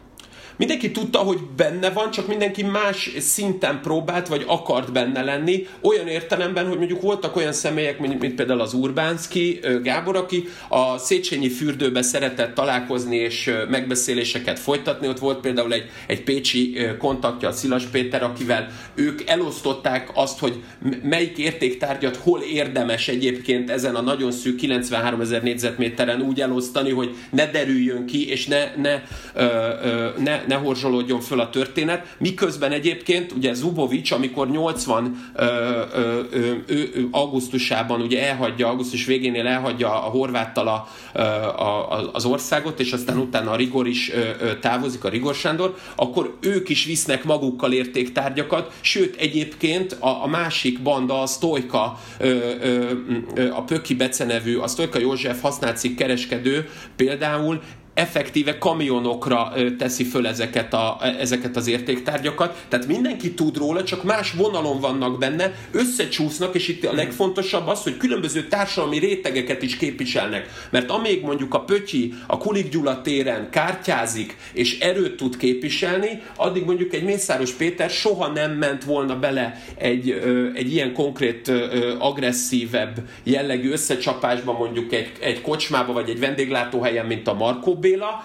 Mindenki tudta, hogy benne van, csak mindenki más szinten próbált, vagy akart benne lenni. Olyan értelemben, hogy mondjuk voltak olyan személyek, mint, mint például az Urbánszki Gábor, aki a Széchenyi fürdőbe szeretett találkozni és megbeszéléseket folytatni. Ott volt például egy, egy pécsi kontaktja, a Szilas Péter, akivel ők elosztották azt, hogy melyik értéktárgyat hol érdemes egyébként ezen a nagyon szűk 93 ezer négyzetméteren úgy elosztani, hogy ne derüljön ki, és ne, ne, ö, ö, ne, ne horzsolódjon föl a történet, miközben egyébként ugye Zubovics, amikor 80 ö, ö, ö, ö, augusztusában ugye elhagyja, augusztus végénél elhagyja a horváttal a, a, az országot, és aztán utána a Rigor is ö, ö, távozik, a Rigor Sándor, akkor ők is visznek magukkal értéktárgyakat, sőt egyébként a, a másik banda, a Stojka, ö, ö, ö, a Pöki becenevű, a Stojka József használcik kereskedő például effektíve kamionokra teszi föl ezeket, a, ezeket az értéktárgyakat. Tehát mindenki tud róla, csak más vonalon vannak benne, összecsúsznak, és itt a legfontosabb az, hogy különböző társadalmi rétegeket is képviselnek. Mert amíg mondjuk a Pötyi a Kulik Gyula téren kártyázik, és erőt tud képviselni, addig mondjuk egy Mészáros Péter soha nem ment volna bele egy, egy ilyen konkrét, agresszívebb jellegű összecsapásba, mondjuk egy, egy kocsmába, vagy egy vendéglátóhelyen, mint a Markó Béla,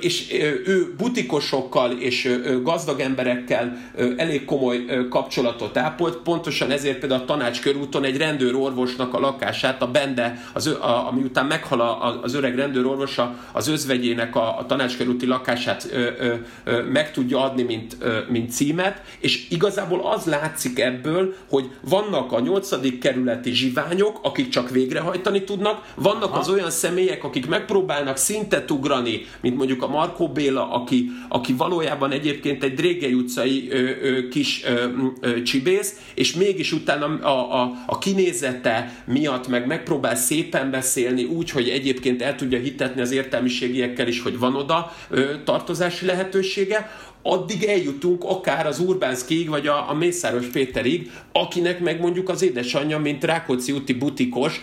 és ő butikosokkal és gazdag emberekkel elég komoly kapcsolatot ápolt, pontosan ezért például a tanács körúton egy rendőrorvosnak a lakását, a Bende, az, a, ami után meghal az öreg rendőrorvosa, az özvegyének a, a tanácskörúti lakását ö, ö, ö, meg tudja adni, mint, ö, mint címet, és igazából az látszik ebből, hogy vannak a nyolcadik kerületi zsiványok, akik csak végrehajtani tudnak, vannak az olyan személyek, akik megpróbálnak szintet ugrani, mint mondjuk a Markó Béla, aki, aki valójában egyébként egy Drégely utcai ö, ö, kis ö, ö, csibész, és mégis utána a, a, a kinézete miatt meg megpróbál szépen beszélni úgy, hogy egyébként el tudja hitetni az értelmiségiekkel is, hogy van oda ö, tartozási lehetősége, addig eljutunk akár az Urbánszkiig, vagy a, a Mészáros Péterig, akinek meg mondjuk az édesanyja, mint Rákóczi úti butikos,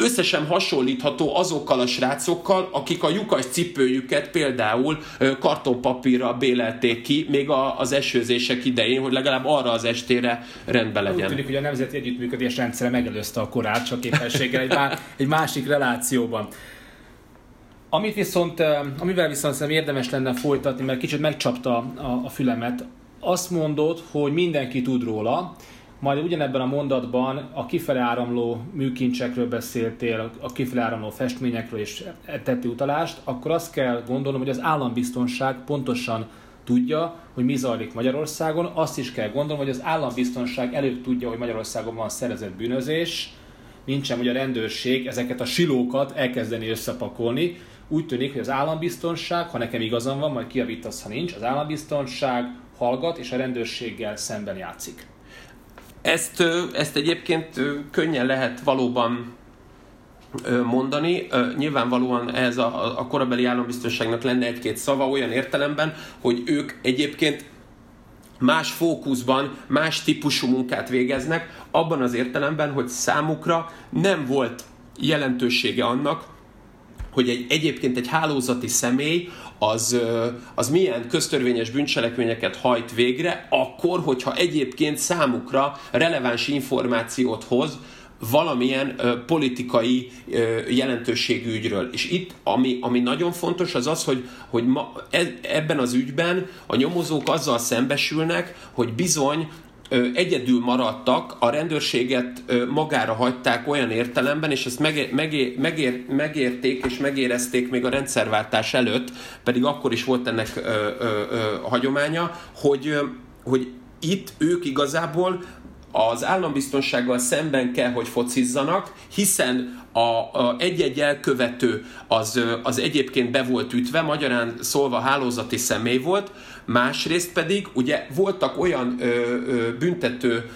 összesen hasonlítható azokkal a srácokkal, akik a lyukas cipőjüket például kartonpapírra bélelték ki, még az esőzések idején, hogy legalább arra az estére rendben legyen. Úgy tűnik, hogy a Nemzeti Együttműködés rendszere megelőzte a korát, csak képességgel egy, má, egy másik relációban. Amit viszont, amivel viszont szerintem érdemes lenne folytatni, mert kicsit megcsapta a, a fülemet, azt mondod, hogy mindenki tud róla, majd ugyanebben a mondatban a kifele áramló műkincsekről beszéltél, a kifele áramló festményekről és tetti utalást, akkor azt kell gondolnom, hogy az állambiztonság pontosan tudja, hogy mi zajlik Magyarországon, azt is kell gondolnom, hogy az állambiztonság előbb tudja, hogy Magyarországon van szerezett bűnözés, nincsen, hogy a rendőrség ezeket a silókat elkezdeni összepakolni. Úgy tűnik, hogy az állambiztonság, ha nekem igazam van, majd kiavítasz, ha nincs, az állambiztonság hallgat és a rendőrséggel szemben játszik. Ezt, ezt egyébként könnyen lehet valóban mondani. Nyilvánvalóan ez a, a korabeli állambiztonságnak lenne egy-két szava olyan értelemben, hogy ők egyébként más fókuszban, más típusú munkát végeznek, abban az értelemben, hogy számukra nem volt jelentősége annak, hogy egy, egyébként egy hálózati személy az, az milyen köztörvényes bűncselekményeket hajt végre, akkor, hogyha egyébként számukra releváns információt hoz, valamilyen politikai ö, jelentőségű ügyről. És itt, ami, ami nagyon fontos, az az, hogy, hogy ma, e, ebben az ügyben a nyomozók azzal szembesülnek, hogy bizony egyedül maradtak, a rendőrséget magára hagyták olyan értelemben, és ezt megér, megér, megér, megérték és megérezték még a rendszerváltás előtt, pedig akkor is volt ennek ö, ö, ö, hagyománya, hogy, hogy itt ők igazából az állambiztonsággal szemben kell, hogy focizzanak, hiszen a, a egy-egy elkövető az, az egyébként be volt ütve, magyarán szólva hálózati személy volt, másrészt pedig ugye voltak olyan ö, ö, büntető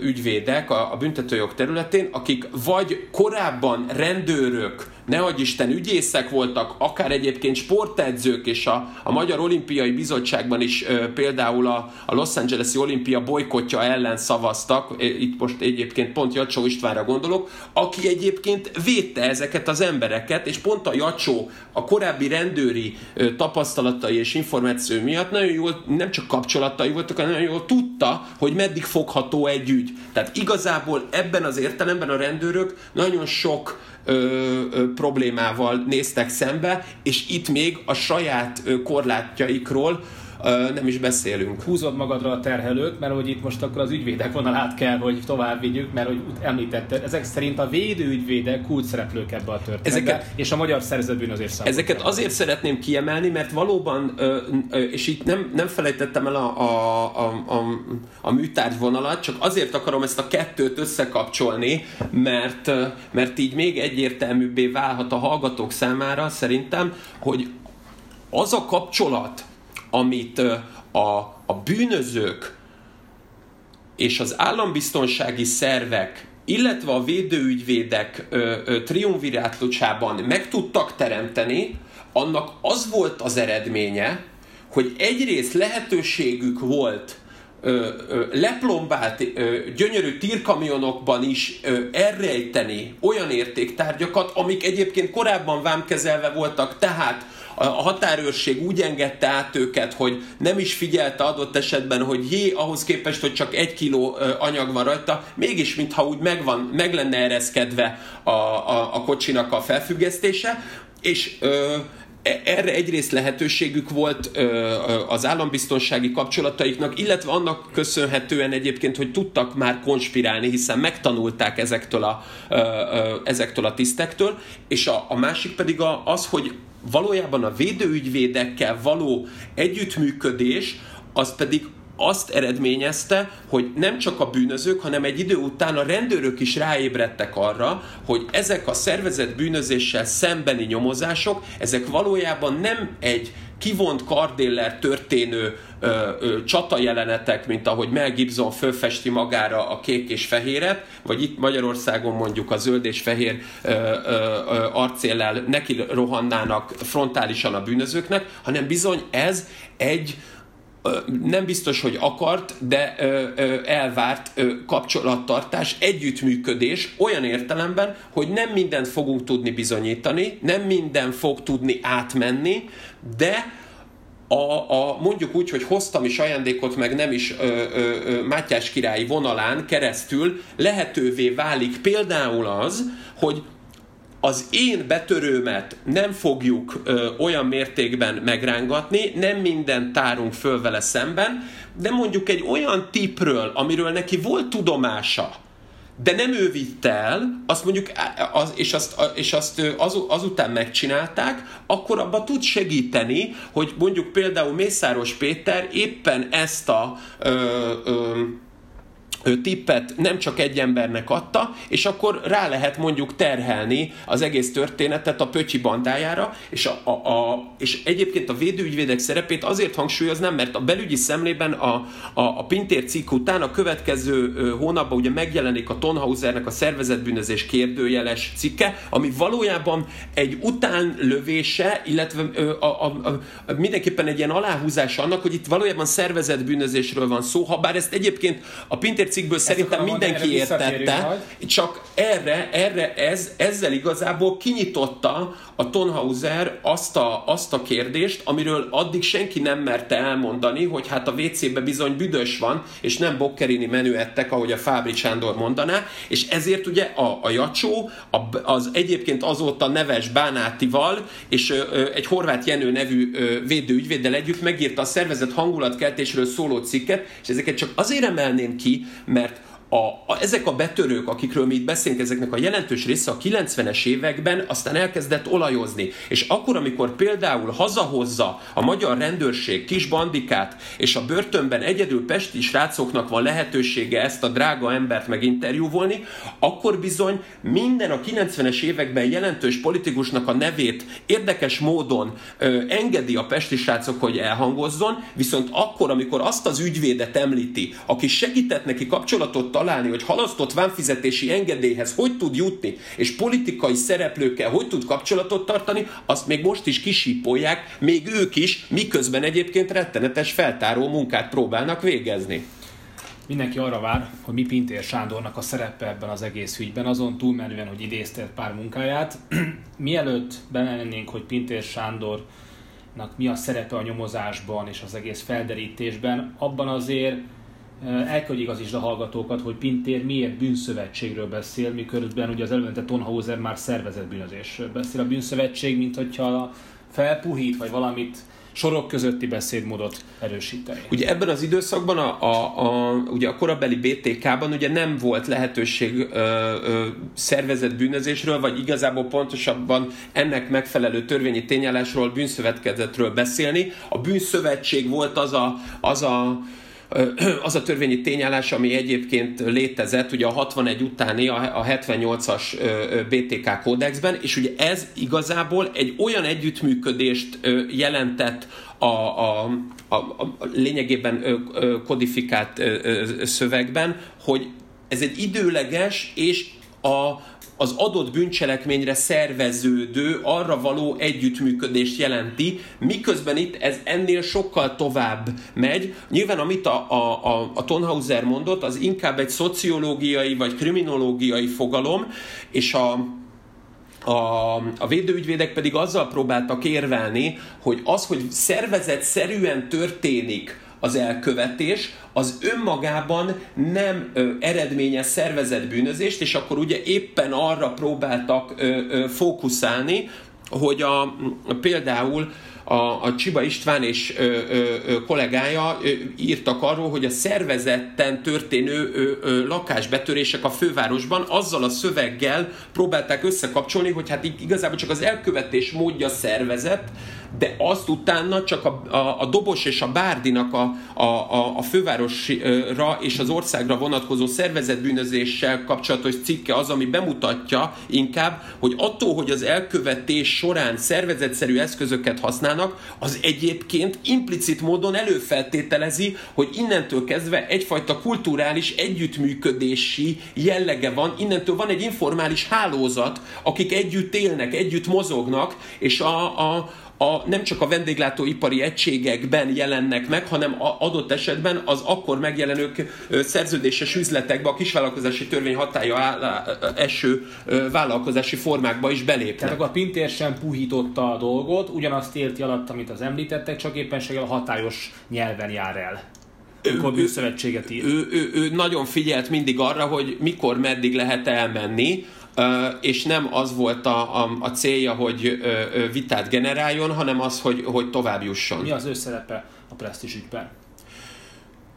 ügyvédek a, büntetőjog területén, akik vagy korábban rendőrök, nehogy Isten ügyészek voltak, akár egyébként sportedzők, és a, a Magyar Olimpiai Bizottságban is e, például a, a Los Angeles-i olimpia bolykotja ellen szavaztak, itt most egyébként pont Jacsó Istvánra gondolok, aki egyébként védte ezeket az embereket, és pont a Jacsó a korábbi rendőri e, tapasztalatai és információ miatt nagyon jól, nem csak kapcsolatai voltak, hanem nagyon jól tudta, hogy meddig fogható egy ügy. Tehát igazából ebben az értelemben a rendőrök nagyon sok ö, ö, problémával néztek szembe, és itt még a saját ö, korlátjaikról nem is beszélünk. Húzod magadra a terhelőt, mert hogy itt most akkor az ügyvédek vonalát kell, hogy tovább vigyük, mert hogy említetted, ezek szerint a védőügyvédek kult szereplők ebbe a történetbe, ezeket, és a magyar szerzetbűnözés Ezeket kell. azért szeretném kiemelni, mert valóban, és itt nem, nem felejtettem el a, a, a, a, a műtárgy vonalat, csak azért akarom ezt a kettőt összekapcsolni, mert, mert így még egyértelműbbé válhat a hallgatók számára szerintem, hogy az a kapcsolat, amit a, a bűnözők és az állambiztonsági szervek, illetve a védőügyvédek triumvirátusában meg tudtak teremteni, annak az volt az eredménye, hogy egyrészt lehetőségük volt ö, ö, leplombált ö, gyönyörű tírkamionokban is ö, elrejteni olyan értéktárgyakat, amik egyébként korábban vámkezelve voltak, tehát a határőrség úgy engedte át őket, hogy nem is figyelte adott esetben, hogy jé, ahhoz képest, hogy csak egy kiló anyag van rajta, mégis mintha úgy megvan, meg lenne ereszkedve a, a, a kocsinak a felfüggesztése, és ö, e, erre egyrészt lehetőségük volt az állambiztonsági kapcsolataiknak, illetve annak köszönhetően egyébként, hogy tudtak már konspirálni, hiszen megtanulták ezektől a, ezektől a tisztektől, és a, a másik pedig a, az, hogy valójában a védőügyvédekkel való együttműködés az pedig azt eredményezte, hogy nem csak a bűnözők, hanem egy idő után a rendőrök is ráébredtek arra, hogy ezek a szervezett bűnözéssel szembeni nyomozások, ezek valójában nem egy kivont kardéller történő ö, ö, csata jelenetek, mint ahogy Mel Gibson fölfesti magára a kék és fehéret, vagy itt Magyarországon mondjuk a zöld és fehér ö, ö, arcéllel neki rohannának frontálisan a bűnözőknek, hanem bizony ez egy nem biztos, hogy akart, de elvárt kapcsolattartás, együttműködés olyan értelemben, hogy nem mindent fogunk tudni bizonyítani, nem minden fog tudni átmenni, de a, a, mondjuk úgy, hogy hoztam is ajándékot, meg nem is ö, ö, ö, Mátyás királyi vonalán keresztül lehetővé válik például az, hogy az én betörőmet nem fogjuk ö, olyan mértékben megrángatni, nem mindent tárunk föl vele szemben, de mondjuk egy olyan tipről, amiről neki volt tudomása, de nem ő vitte el, azt mondjuk, az, és azt, és azt az, azután megcsinálták, akkor abba tud segíteni, hogy mondjuk például Mészáros Péter éppen ezt a ö, ö, tippet nem csak egy embernek adta, és akkor rá lehet mondjuk terhelni az egész történetet a Pötyi bandájára, és, a, a, a, és egyébként a védőügyvédek szerepét azért hangsúlyoznám, mert a belügyi szemlében a, a, a Pintér cikk után a következő hónapban ugye megjelenik a Tonhausernek a szervezetbűnözés kérdőjeles cikke, ami valójában egy utánlövése, illetve a, a, a, a, mindenképpen egy ilyen aláhúzása annak, hogy itt valójában szervezetbűnözésről van szó, ha bár ezt egyébként a Pintér cikkből Ezt szerintem mindenki értette, csak erre, erre ez, ezzel igazából kinyitotta a Tonhauser azt a, azt a kérdést, amiről addig senki nem merte elmondani, hogy hát a WC-be bizony büdös van, és nem bokkerini menü ettek, ahogy a Fábri Sándor mondaná, és ezért ugye a, a Jacsó a, az egyébként azóta neves Bánátival és ö, egy Horváth Jenő nevű ö, védőügyvéddel együtt megírta a szervezet hangulatkeltésről szóló cikket, és ezeket csak azért emelném ki, mert a, a, ezek a betörők, akikről mi itt beszélünk, ezeknek a jelentős része a 90-es években aztán elkezdett olajozni. És akkor, amikor például hazahozza a magyar rendőrség kis bandikát, és a börtönben egyedül pesti srácoknak van lehetősége ezt a drága embert meginterjúvolni, akkor bizony minden a 90-es években jelentős politikusnak a nevét érdekes módon ö, engedi a pesti srácok, hogy elhangozzon, viszont akkor, amikor azt az ügyvédet említi, aki segített neki kapcsolatot találni, hogy halasztott vámfizetési engedélyhez hogy tud jutni, és politikai szereplőkkel hogy tud kapcsolatot tartani, azt még most is kisípolják, még ők is, miközben egyébként rettenetes feltáró munkát próbálnak végezni. Mindenki arra vár, hogy mi Pintér Sándornak a szerepe ebben az egész ügyben, azon túlmenően, hogy idézte pár munkáját. Mielőtt bemennénk, hogy Pintér Sándornak mi a szerepe a nyomozásban és az egész felderítésben, abban azért el hogy igazítsd a hallgatókat, hogy Pintér miért bűnszövetségről beszél, miközben ugye az előtte Tonhauser már szervezett bűnözésről beszél. A bűnszövetség, mint hogyha felpuhít, vagy valamit sorok közötti beszédmódot erősíteni. Ugye ebben az időszakban, a, a, a, ugye a korabeli BTK-ban ugye nem volt lehetőség ö, ö, szervezett bűnözésről, vagy igazából pontosabban ennek megfelelő törvényi tényállásról, bűnszövetkezetről beszélni. A bűnszövetség volt az a, az a az a törvényi tényállás, ami egyébként létezett ugye a 61 utáni, a 78-as BTK kódexben, és ugye ez igazából egy olyan együttműködést jelentett a, a, a, a lényegében kodifikált szövegben, hogy ez egy időleges és a az adott bűncselekményre szerveződő, arra való együttműködést jelenti, miközben itt ez ennél sokkal tovább megy. Nyilván amit a, a, a, a Tonhauser mondott, az inkább egy szociológiai vagy kriminológiai fogalom, és a, a, a védőügyvédek pedig azzal próbáltak érvelni, hogy az, hogy szervezet szerűen történik az elkövetés, az önmagában nem ö, eredményez szervezett bűnözést, és akkor ugye éppen arra próbáltak fókuszálni, hogy a, például a, a Csiba István és ö, ö, kollégája ö, írtak arról, hogy a szervezetten történő ö, ö, lakásbetörések a fővárosban azzal a szöveggel próbálták összekapcsolni, hogy hát igazából csak az elkövetés módja szervezet, de azt utána csak a, a, a Dobos és a Bárdinak a, a, a fővárosra és az országra vonatkozó szervezetbűnözéssel kapcsolatos cikke az, ami bemutatja inkább, hogy attól, hogy az elkövetés során szervezetszerű eszközöket használnak, az egyébként implicit módon előfeltételezi, hogy innentől kezdve egyfajta kulturális együttműködési jellege van, innentől van egy informális hálózat, akik együtt élnek, együtt mozognak, és a, a, a, nem csak a vendéglátóipari egységekben jelennek meg, hanem a, adott esetben az akkor megjelenő szerződéses üzletekbe, a kisvállalkozási törvény hatája eső vállalkozási formákba is belépnek. Tehát akkor a Pintér sem puhította a dolgot, ugyanazt érti alatt, amit az említettek, csak éppenséggel a hatályos nyelven jár el ő, szövetséget ír. Ő, ő, ő nagyon figyelt mindig arra, hogy mikor, meddig lehet elmenni, és nem az volt a, a, a célja, hogy vitát generáljon, hanem az, hogy, hogy tovább jusson. Mi az ő szerepe a presztis ügyben?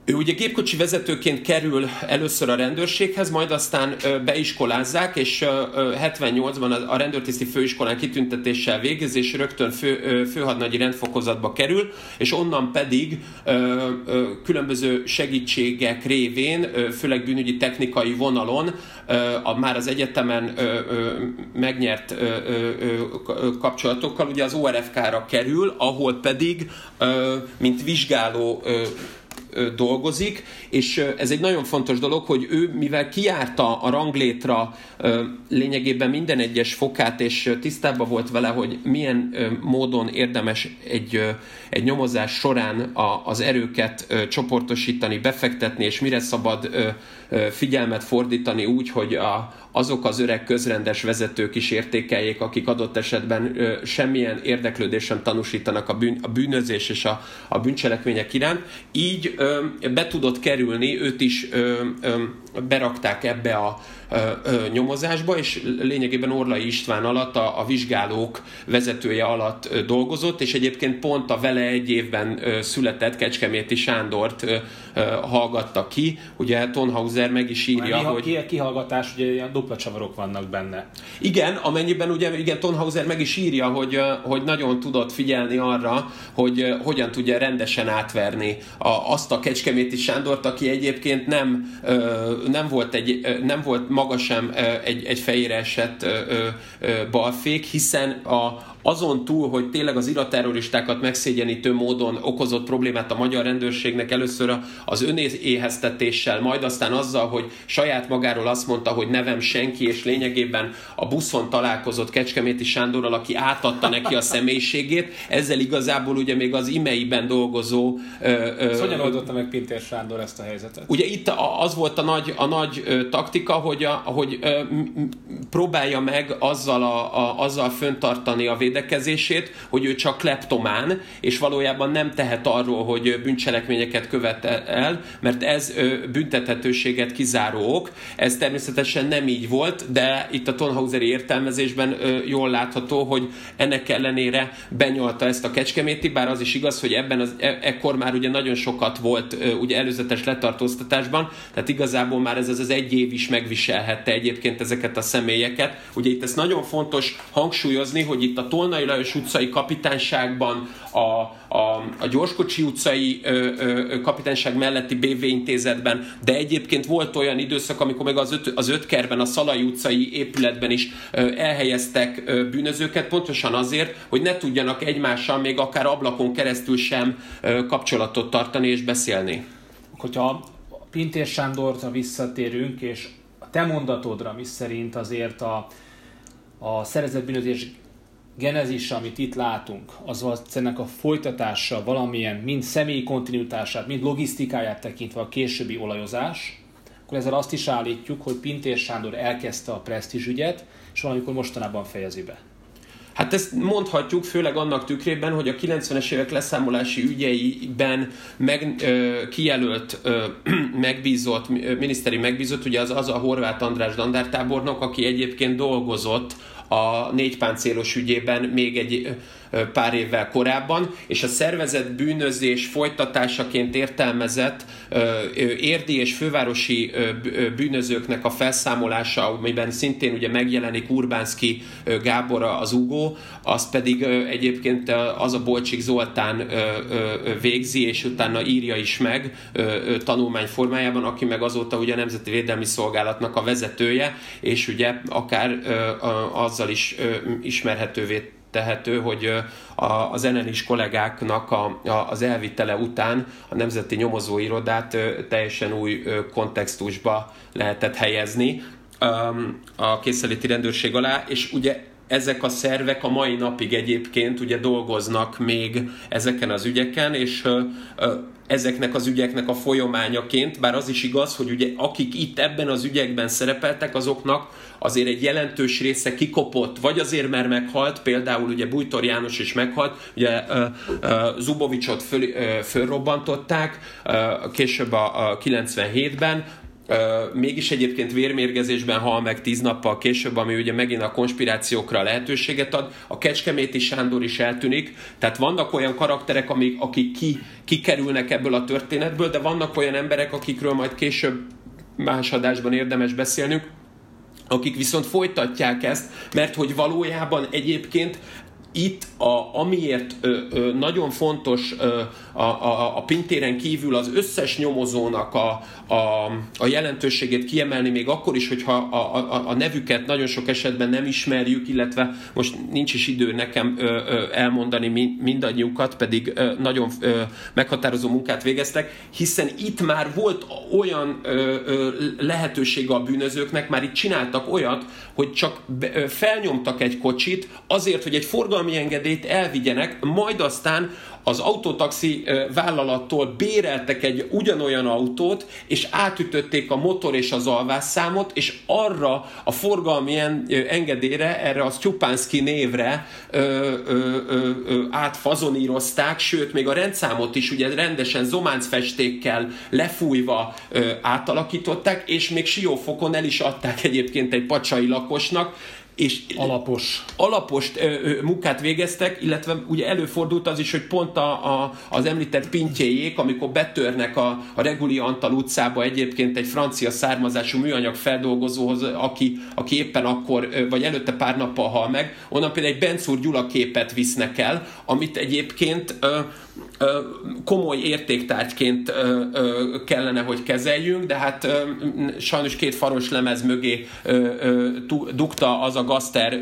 Ő ugye gépkocsi vezetőként kerül először a rendőrséghez, majd aztán beiskolázzák, és 78-ban a rendőrtiszti főiskolán kitüntetéssel végez, és rögtön fő, főhadnagyi rendfokozatba kerül, és onnan pedig különböző segítségek révén, főleg bűnügyi technikai vonalon, a már az egyetemen megnyert kapcsolatokkal ugye az ORFK-ra kerül, ahol pedig, mint vizsgáló dolgozik, és ez egy nagyon fontos dolog, hogy ő, mivel kiárta a ranglétra lényegében minden egyes fokát, és tisztában volt vele, hogy milyen módon érdemes egy, egy nyomozás során az erőket csoportosítani, befektetni, és mire szabad figyelmet fordítani úgy, hogy a, azok az öreg közrendes vezetők is értékeljék, akik adott esetben semmilyen érdeklődés sem tanúsítanak a, bűn, a bűnözés és a, a bűncselekmények iránt. Így be tudott kerülni, őt is berakták ebbe a nyomozásba, és lényegében Orlai István alatt a, a vizsgálók vezetője alatt dolgozott, és egyébként pont a vele egy évben született Kecskeméti Sándort hallgatta ki. Ugye Tonhauser meg is írja, Már hogy... Kihallgatás, ugye ilyen dupla csavarok vannak benne. Igen, amennyiben ugye igen, Tonhauser meg is írja, hogy, hogy nagyon tudott figyelni arra, hogy hogyan tudja rendesen átverni a, azt a Kecskeméti Sándort, aki egyébként nem, nem volt, egy, nem volt maga sem egy, egy fejére esett balfék, hiszen a, azon túl, hogy tényleg az iraterroristákat megszégyenítő módon okozott problémát a magyar rendőrségnek először az önéheztetéssel, majd aztán azzal, hogy saját magáról azt mondta, hogy nevem senki, és lényegében a buszon találkozott Kecskeméti Sándorral, aki átadta neki a személyiségét, ezzel igazából ugye még az imeiben dolgozó... Ö, hogyan oldotta meg Pintér Sándor ezt a helyzetet? Ugye itt az volt a nagy, a nagy taktika, hogy, a, hogy próbálja meg azzal, a, a, azzal föntartani a védelmet, védekezését, hogy ő csak kleptomán, és valójában nem tehet arról, hogy bűncselekményeket követ el, mert ez büntethetőséget kizáró ok. Ez természetesen nem így volt, de itt a Tonhauseri értelmezésben jól látható, hogy ennek ellenére benyolta ezt a kecskeméti, bár az is igaz, hogy ebben az, e, ekkor már ugye nagyon sokat volt ugye előzetes letartóztatásban, tehát igazából már ez az, az egy év is megviselhette egyébként ezeket a személyeket. Ugye itt ez nagyon fontos hangsúlyozni, hogy itt a Tolnai Lajos utcai kapitányságban, a, a, a Gyorskocsi utcai ö, ö, kapitányság melletti BV intézetben, de egyébként volt olyan időszak, amikor meg az, öt, az ötkerben, a Szalai utcai épületben is ö, elhelyeztek ö, bűnözőket, pontosan azért, hogy ne tudjanak egymással még akár ablakon keresztül sem ö, kapcsolatot tartani és beszélni. Hogyha Pintér Sándorra visszatérünk, és a te mondatodra, mi szerint azért a, a szerezett bűnözés genezis, amit itt látunk, az ennek a folytatása valamilyen, mind személyi kontinuitását, mind logisztikáját tekintve a későbbi olajozás, akkor ezzel azt is állítjuk, hogy Pintér Sándor elkezdte a presztízsügyet, és valamikor mostanában fejezi be. Hát ezt mondhatjuk, főleg annak tükrében, hogy a 90-es évek leszámolási ügyeiben meg, ö, kijelölt, ö, megbízott, miniszteri megbízott, ugye az, az a Horváth András dandártábornok, aki egyébként dolgozott a négypáncélos ügyében még egy pár évvel korábban, és a szervezett bűnözés folytatásaként értelmezett érdi és fővárosi bűnözőknek a felszámolása, amiben szintén ugye megjelenik Urbánszki Gábor az Ugó, az pedig egyébként az a Bolcsik Zoltán végzi, és utána írja is meg tanulmány formájában, aki meg azóta ugye a Nemzeti Védelmi Szolgálatnak a vezetője, és ugye akár azzal is ismerhetővé tehető, hogy az enenis kollégáknak a, a, az elvitele után a Nemzeti Nyomozóirodát teljesen új kontextusba lehetett helyezni a készeléti rendőrség alá, és ugye ezek a szervek a mai napig egyébként ugye dolgoznak még ezeken az ügyeken, és ezeknek az ügyeknek a folyamányaként, bár az is igaz, hogy ugye akik itt ebben az ügyekben szerepeltek, azoknak azért egy jelentős része kikopott, vagy azért, mert meghalt, például ugye Bújtor János is meghalt, ugye Zubovicsot föl, fölrobbantották, később a, a 97-ben, Mégis egyébként vérmérgezésben hal meg tíz nappal később, ami ugye megint a konspirációkra lehetőséget ad. A Kecskeméti Sándor is eltűnik, tehát vannak olyan karakterek, amik, akik ki, kikerülnek ebből a történetből, de vannak olyan emberek, akikről majd később más adásban érdemes beszélnünk, akik viszont folytatják ezt, mert hogy valójában egyébként itt, a, amiért ö, ö, nagyon fontos ö, a, a, a pintéren kívül az összes nyomozónak a, a, a jelentőségét kiemelni, még akkor is, hogyha a, a, a nevüket nagyon sok esetben nem ismerjük, illetve most nincs is idő nekem ö, ö, elmondani mindannyiukat, pedig ö, nagyon ö, meghatározó munkát végeztek, hiszen itt már volt olyan ö, ö, lehetősége a bűnözőknek, már itt csináltak olyat, hogy csak be, ö, felnyomtak egy kocsit azért, hogy egy forgalmi forgalmi engedélyt elvigyenek, majd aztán az autotaxi vállalattól béreltek egy ugyanolyan autót, és átütötték a motor és az alvásszámot, és arra a forgalmi engedélyre, erre a Stupánszki névre ö, ö, ö, ö, átfazonírozták, sőt, még a rendszámot is ugye rendesen zománcfestékkel lefújva ö, átalakították, és még siófokon el is adták egyébként egy pacsai lakosnak, és alapos, alapos ö, ö, munkát végeztek, illetve ugye előfordult az is, hogy pont a, a, az említett pintjéjék, amikor betörnek a, a Reguli Antal utcába egyébként egy francia származású műanyag feldolgozóhoz, aki, aki éppen akkor, vagy előtte pár nappal hal meg, onnan például egy Bencúr Gyula képet visznek el, amit egyébként ö, komoly értéktárgyként kellene, hogy kezeljünk, de hát sajnos két faros lemez mögé dugta az a Gaster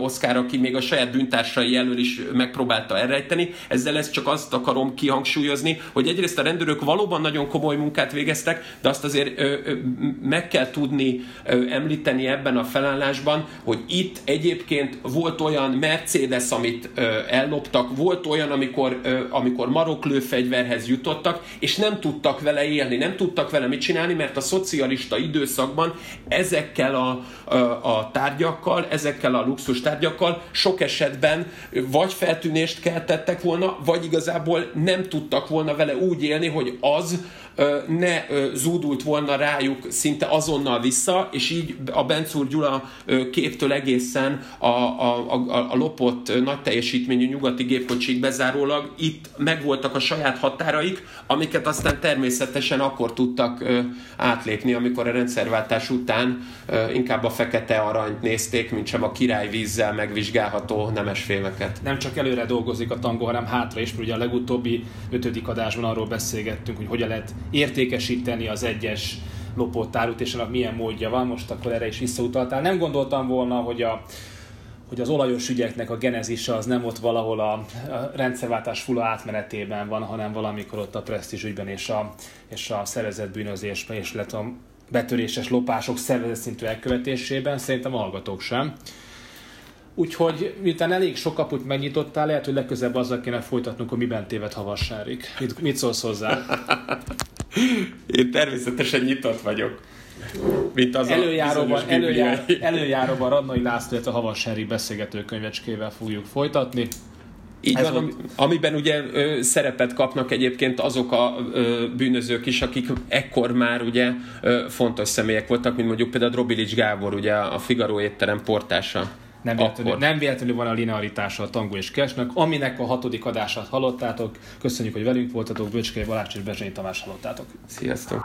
Oscar, aki még a saját bűntársai elől is megpróbálta elrejteni. Ezzel ezt csak azt akarom kihangsúlyozni, hogy egyrészt a rendőrök valóban nagyon komoly munkát végeztek, de azt azért meg kell tudni említeni ebben a felállásban, hogy itt egyébként volt olyan Mercedes, amit elloptak, volt olyan, amikor, amikor amikor maroklő fegyverhez jutottak, és nem tudtak vele élni, nem tudtak vele mit csinálni, mert a szocialista időszakban ezekkel a, a, tárgyakkal, ezekkel a luxus tárgyakkal sok esetben vagy feltűnést keltettek volna, vagy igazából nem tudtak volna vele úgy élni, hogy az ne zúdult volna rájuk szinte azonnal vissza, és így a Bencúr Gyula képtől egészen a, a, a, a lopott nagy teljesítményű nyugati gépkocsik bezárólag itt megvoltak a saját határaik, amiket aztán természetesen akkor tudtak átlépni, amikor a rendszerváltás után inkább a fekete aranyt nézték, mint sem a királyvízzel megvizsgálható nemesfémeket. Nem csak előre dolgozik a tangó, hanem hátra is, ugye a legutóbbi ötödik adásban arról beszélgettünk, hogy hogyan lehet értékesíteni az egyes lopott árut, és annak milyen módja van, most akkor erre is visszautaltál. Nem gondoltam volna, hogy a, hogy az olajos ügyeknek a genezise az nem ott valahol a rendszerváltás fula átmenetében van, hanem valamikor ott a presztízs ügyben és a, és a szervezett bűnözésben, és a betöréses lopások szervezett szintű elkövetésében, szerintem a hallgatók sem. Úgyhogy miután elég sok kaput megnyitottál, lehet, hogy legközelebb azzal kéne folytatnunk, hogy miben téved Havassárik. Mit, mit szólsz hozzá? Én természetesen nyitott vagyok. Mint az előjáróban, előjár, előjáróban Radnai László, a Havassári beszélgetőkönyvecskével fogjuk folytatni. Így Ez van, amiben ugye ö, szerepet kapnak egyébként azok a ö, bűnözők is, akik ekkor már ugye ö, fontos személyek voltak, mint mondjuk például Robilics Gábor, ugye a Figaro étterem portása. Nem véletlenül, nem véletlenül van a linearitása a Tango és Kesnek, aminek a hatodik adását hallottátok. Köszönjük, hogy velünk voltatok, Böcskei Balázs és Bezsényi Tamás hallottátok. Sziasztok!